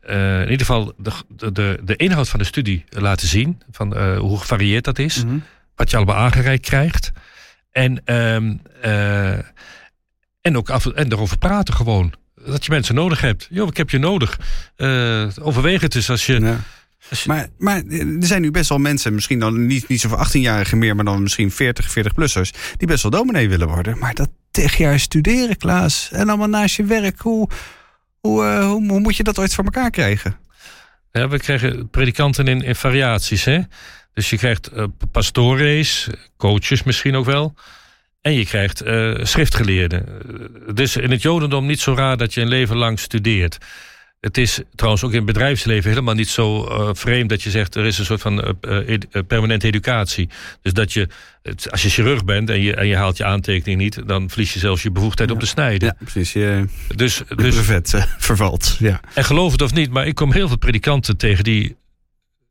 uh, in ieder geval de, de, de inhoud van de studie laten zien. Van uh, hoe gevarieerd dat is. Mm -hmm. Wat je allemaal aangereikt krijgt. En, um, en ook af, en erover praten gewoon. Dat je mensen nodig hebt. Joh, ik heb je nodig. overweeg het dus als je... Ja. Maar, maar er zijn nu best wel mensen, misschien dan niet, niet zo voor 18-jarigen meer, maar dan misschien 40, 40-plussers, die best wel dominee willen worden. Maar dat tig jaar studeren, Klaas, en allemaal naast je werk, hoe, hoe, uh, hoe, hoe, moet je dat ooit voor elkaar krijgen? We krijgen predikanten in, in variaties. Hè? Dus je krijgt uh, pastores, coaches misschien ook wel. En je krijgt uh, schriftgeleerden. Het is in het Jodendom niet zo raar dat je een leven lang studeert. Het is trouwens ook in het bedrijfsleven helemaal niet zo uh, vreemd dat je zegt er is een soort van uh, uh, permanente educatie. Dus dat je, als je chirurg bent en je, en je haalt je aantekening niet, dan verlies je zelfs je bevoegdheid ja. om te snijden. Ja, precies. Je, dus, de dus, vervalt. Ja. En geloof het of niet, maar ik kom heel veel predikanten tegen die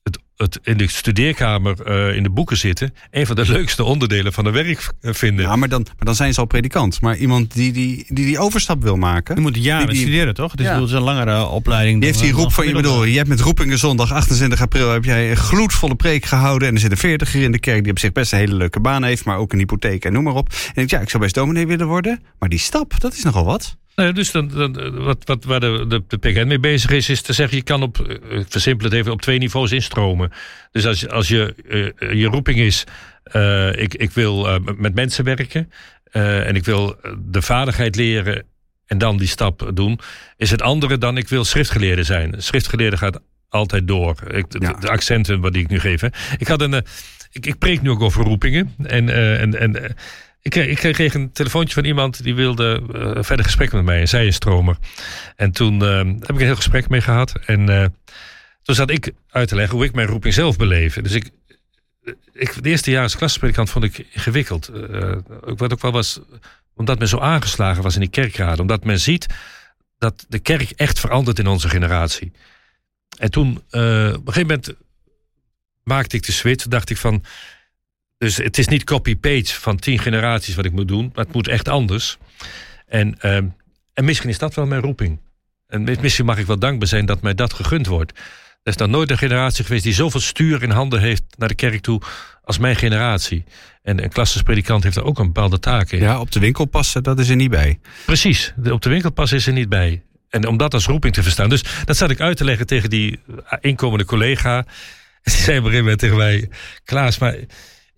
het, het in de studeerkamer uh, in de boeken zitten, een van de leukste onderdelen van hun werk vinden. Ja, maar dan, maar dan zijn ze al predikant. Maar iemand die die, die, die overstap wil maken. Die moet jaren die, die, studeren, toch? Dus ja. het is een langere opleiding. Die heeft die roep van je bedoel. Je hebt met Roepingen zondag 28 april heb jij een gloedvolle preek gehouden. En er zit een veertiger in de kerk die op zich best een hele leuke baan heeft, maar ook een hypotheek en noem maar op. En denk, ja, ik zou best dominee willen worden. Maar die stap, dat is nogal wat. Nee, dus dan, dan, wat, wat, waar de, de, de PGN mee bezig is, is te zeggen: je kan op, ik versimpel het even, op twee niveaus instromen. Dus als, als je, uh, je roeping is: uh, ik, ik wil uh, met mensen werken en ik wil de vaardigheid leren en dan die stap doen, is het andere dan ik wil schriftgeleerde zijn. Schriftgeleerde gaat altijd door. Ik, de, ja. de, accenten wat die ik nu geef. Hè. Ik, had een, ik, ik preek nu ook over roepingen. En, en, en ik kreeg, ik kreeg, een telefoontje van iemand die wilde uh, verder gesprek met mij. En zij is stromer. En toen uh, heb ik een heel gesprek mee gehad. En toen zat ik uit te leggen hoe ik mijn roeping zelf beleef. Dus ik, ik de eerste jaar als klaspredikant vond ik ingewikkeld. wat ook wel was, omdat men zo aangeslagen was in die kerkraden. Omdat men ziet dat de kerk echt verandert in onze generatie. En toen, op een gegeven moment maakte ik de switch. Dacht ik van dus het is niet copy-paste van tien generaties wat ik moet doen, maar het moet echt anders. En, ehm, en misschien is dat wel mijn roeping. En misschien mag ik wel dankbaar zijn dat mij dat gegund wordt. Er is dan nooit een generatie geweest die zoveel stuur in handen heeft naar de kerk toe als mijn generatie. En een klassisch heeft er ook een bepaalde taak in. Ja, op de winkel passen, dat is er niet bij. Precies, op de winkel passen is er niet bij. En om dat als roeping te verstaan. Dus dat zat ik uit te leggen tegen die inkomende collega. Die zei op een gegeven moment tegen mij... Klaas, maar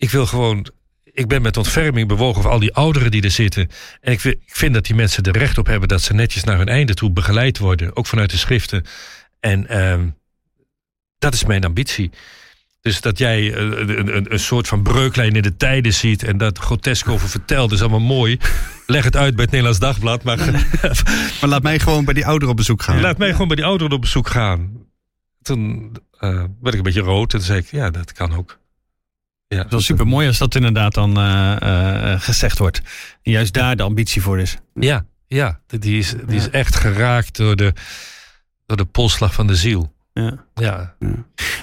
ik wil gewoon... Ik ben met ontferming bewogen over al die ouderen die er zitten. En ik, ik vind dat die mensen er recht op hebben... dat ze netjes naar hun einde toe begeleid worden. Ook vanuit de schriften. En ehm, dat is mijn ambitie. Dus dat jij eh, een, een, een, soort van breuklijn in de tijden ziet en dat grotesk over vertelt, is allemaal mooi. Leg het uit bij het Nederlands Dagblad. Maar, maar laat mij gewoon bij die ouderen op bezoek gaan. Laat mij gewoon bij die ouderen op bezoek gaan. Toen uh, werd ik een beetje rood en toen zei ik, ja, dat kan ook. Ja, het is wel super mooi als dat inderdaad dan uh, gezegd wordt. En juist daar de ambitie voor is. Ja, ja die, is, die is echt geraakt door de, door de polslag van de ziel. Ja. ja.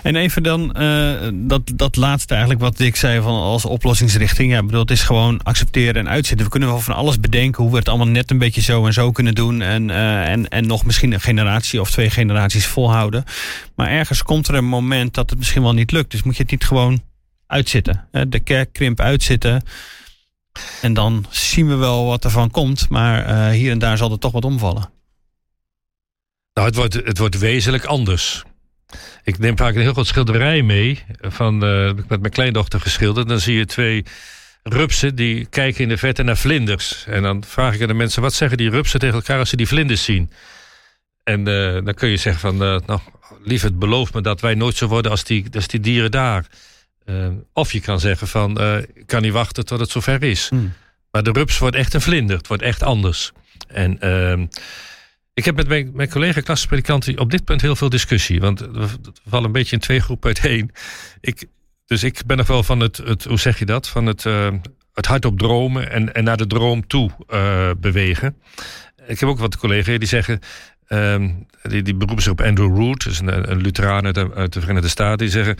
En even dan uh, dat, dat laatste eigenlijk wat ik zei van als oplossingsrichting. Ja, bedoel, het is gewoon accepteren en uitzetten. We kunnen wel van alles bedenken hoe we het allemaal net een beetje zo en zo kunnen doen. En, uh, en, en nog misschien een generatie of twee generaties volhouden. Maar ergens komt er een moment dat het misschien wel niet lukt. Dus moet je het niet gewoon uitzitten. De kerkkrimp uitzitten. En dan zien we wel wat ervan komt. Maar uh, hier en daar zal er toch wat omvallen. Nou, het wordt, het wordt wezenlijk anders. Ik neem vaak een heel groot schilderij mee. Van, uh, met mijn kleindochter geschilderd. Dan zie je twee rupsen die kijken in de verte naar vlinders. En dan vraag ik aan de mensen: wat zeggen die rupsen tegen elkaar als ze die vlinders zien? En uh, dan kun je zeggen van, uh, nou, lieverd beloof me dat wij nooit zo worden als die, als die dieren daar. Of je kan zeggen van, ik kan niet wachten tot het zover is. Hmm. Maar de rups wordt echt een vlinder. Het wordt echt anders. En ehm, ik heb met mijn, mijn collega klassenpredikanten op dit punt heel veel discussie. Want we vallen een beetje in twee groepen uiteen. Ik, dus ik ben nog wel van het, het hoe zeg je dat? Van het, uh, het hardop dromen en, en naar de droom toe uh, bewegen. Ik heb ook wat collega's die zeggen. Uh, die, die beroepen zich op Andrew Root, dus een, een Lutheraan uit de, uit de Verenigde Staten. Die zeggen: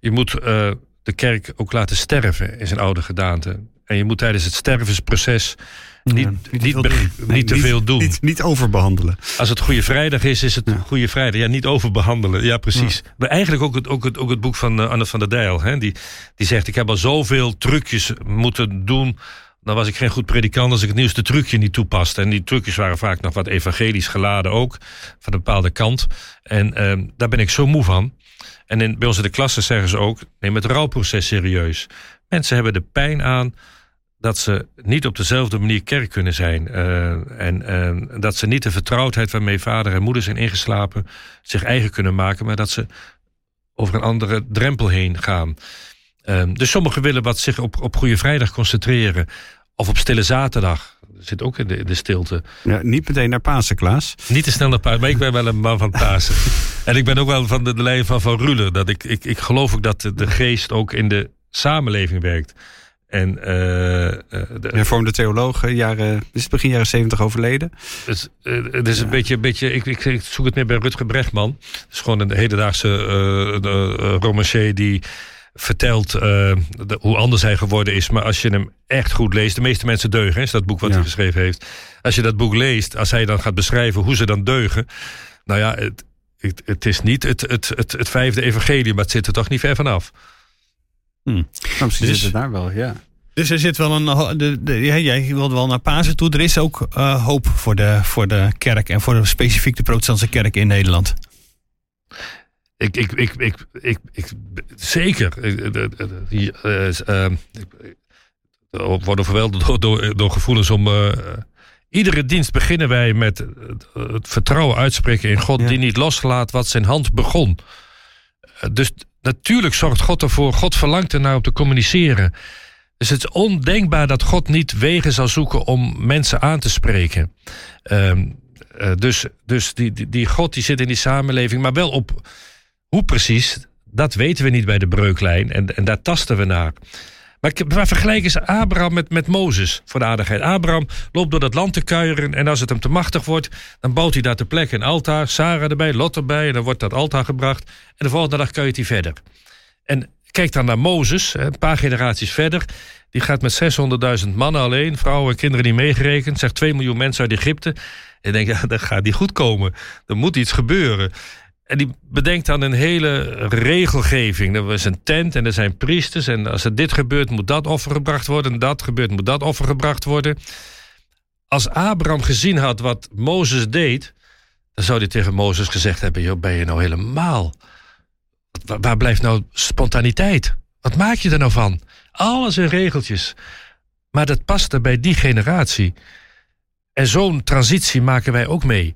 Je moet uh, de kerk ook laten sterven in zijn oude gedaante. En je moet tijdens het stervensproces niet, niet, niet, niet, te veel doen. Niet, niet, overbehandelen. Als het Goede Vrijdag is, is het ja. Goede Vrijdag. Ja, niet overbehandelen. Ja, precies. Maar eigenlijk ook het, ook het, ook het boek van uh, Anne van der Dijl. Hè? Die, die zegt, ik heb al zoveel trucjes moeten doen... Dan was ik geen goed predikant als ik het nieuwste trucje niet toepaste. En die trucjes waren vaak nog wat evangelisch geladen ook. Van een bepaalde kant. En uh, daar ben ik zo moe van. En in, bij ons in de klasse zeggen ze ook... neem het rouwproces serieus. Mensen hebben de pijn aan dat ze niet op dezelfde manier kerk kunnen zijn. Uh, en uh, dat ze niet de vertrouwdheid waarmee vader en moeder zijn ingeslapen zich eigen kunnen maken, maar dat ze over een andere drempel heen gaan. Uh, dus sommigen willen wat zich op, op Goede Vrijdag concentreren. Of op Stille Zaterdag. Dat zit ook in de, in de stilte. Ja, niet meteen naar Pasen, Klaas. Niet te snel naar Pasen, maar ik ben wel een man van Pasen. en ik ben ook wel van de, de lijn van Van Ruler. Dat ik, ik, ik geloof ook dat de, de geest ook in de samenleving werkt. En, uh, de hervormde theoloog, jaren, is het begin jaren zeventig overleden? Het, het is een beetje, een beetje ik, ik, ik, zoek het meer bij Rutger Brechtman. Het is gewoon een hedendaagse uh, romancier die vertelt uh, de, hoe anders hij geworden is. Maar als je hem echt goed leest, de meeste mensen deugen, is dat boek wat ja. hij geschreven heeft. Als je dat boek leest, als hij dan gaat beschrijven hoe ze dan deugen. Nou ja, het, het, het is niet het, het, het, het vijfde evangelie, maar het zit er toch niet ver vanaf. Hmm. Nou, misschien dus, zit het daar wel, ja. Dus er zit wel een. De, de, jij wilde wel naar Pasen toe. Er is ook uh, hoop voor de, voor de kerk en voor de, specifiek de protestantse kerk in Nederland. Ik, ik, ik, ik, ik, ik zeker. Die, uh, uh, worden overweldigd door, door, door gevoelens om. Uh, iedere dienst beginnen wij met het vertrouwen uitspreken in God, ja. die niet loslaat wat zijn hand begon. dus natuurlijk zorgt God ervoor. God verlangt ernaar om te communiceren. Dus het is ondenkbaar dat God niet wegen zal zoeken om mensen aan te spreken. Um, uh, dus dus die, die, die, God die zit in die samenleving, maar wel op hoe precies, dat weten we niet bij de breuklijn. En, en daar tasten we naar. Maar, maar vergelijk eens Abraham met, met Mozes voor de aardigheid. Abraham loopt door dat land te kuieren en als het hem te machtig wordt, dan bouwt hij daar ter plekke een altaar. Sarah erbij, Lot erbij en dan wordt dat altaar gebracht. En de volgende dag kuiert hij verder. En Kijk dan naar Mozes, een paar generaties verder. Die gaat met 600.000 mannen alleen, vrouwen en kinderen niet meegerekend. Zegt 2 miljoen mensen uit Egypte. En denk, ja, dat gaat niet goed komen. Er moet iets gebeuren. En die bedenkt dan een hele regelgeving. Er is een tent en er zijn priesters. En als er dit gebeurt, moet dat offer gebracht worden. En dat gebeurt, moet dat offer gebracht worden. Als Abraham gezien had wat Mozes deed... dan zou hij tegen Mozes gezegd hebben... Joh, ben je nou helemaal... Waar blijft nou spontaniteit? Wat maak je er nou van? Alles in regeltjes. Maar dat paste bij die generatie. En zo'n transitie maken wij ook mee.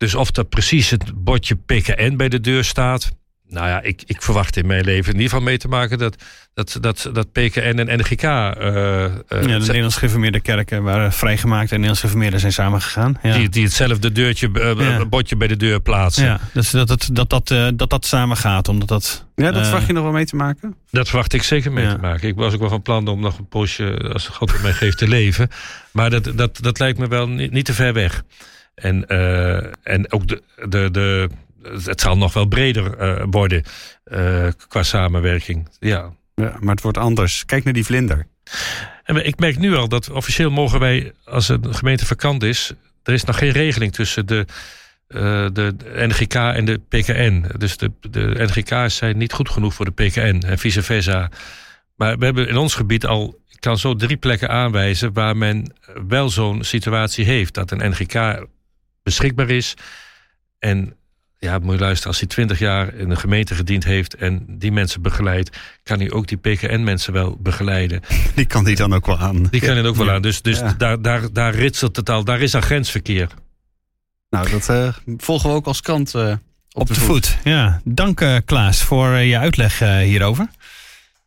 Dus of dat precies het bordje PKN bij de deur staat. Nou ja, ik, ik verwacht in mijn leven in ieder geval mee te maken dat, dat, dat, dat PKN en NGK. Uh, uh, ja, de Nederlands gereformeerde kerken waren vrijgemaakt en Nederlands gereformeerden zijn samengegaan. Ja. Die, die hetzelfde deurtje, uh, ja. bordje bij de deur plaatsen. Ja, dus dat het, dat, dat, dat, dat samengaat. Omdat dat, ja, dat verwacht je nog wel mee te maken? Dat verwacht ik zeker mee te maken. Ik was ook wel van plan om nog een poosje, als God het mij geeft, te leven. Maar dat, dat, dat lijkt me wel niet, niet te ver weg. En, en ook de, de, de het zal nog wel breder uh, worden uh, qua samenwerking. Ja. ja, maar het wordt anders. Kijk naar die vlinder. En ik merk nu al dat officieel mogen wij, als een gemeente vakant is, er is nog geen regeling tussen de, uh, de NGK en de PKN. Dus de, de NGK's zijn niet goed genoeg voor de PKN en vice versa. Maar we hebben in ons gebied al, ik kan zo drie plekken aanwijzen waar men wel zo'n situatie heeft. Dat een NGK beschikbaar is en ja, moet je luisteren, als hij twintig jaar in een gemeente gediend heeft en die mensen begeleidt, kan hij ook die PKN-mensen wel begeleiden. Die kan hij dan ook wel aan. Die kan hij ook wel aan. Dus, dus ja. daar, daar, daar ritselt het al, daar is al grensverkeer. Nou, dat uh, volgen we ook als krant uh, op, op, de, de voet. voet. Ja, dank uh, Klaas voor je uitleg hierover.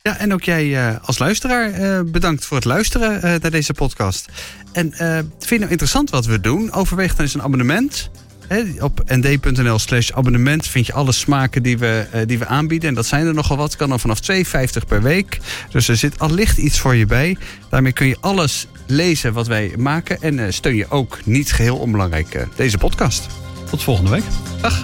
Ja, en ook jij als luisteraar bedankt voor het luisteren naar deze podcast. En vind je nou interessant wat we doen? Overweeg dan eens een abonnement op nd.nl slash abonnement vind je alle smaken die we, die we aanbieden. En dat zijn er nogal wat. Kan dan vanaf 2,50 per week. Dus er zit allicht iets voor je bij. Daarmee kun je alles lezen wat wij maken. En steun je ook niet geheel onbelangrijk deze podcast. Tot volgende week. Dag.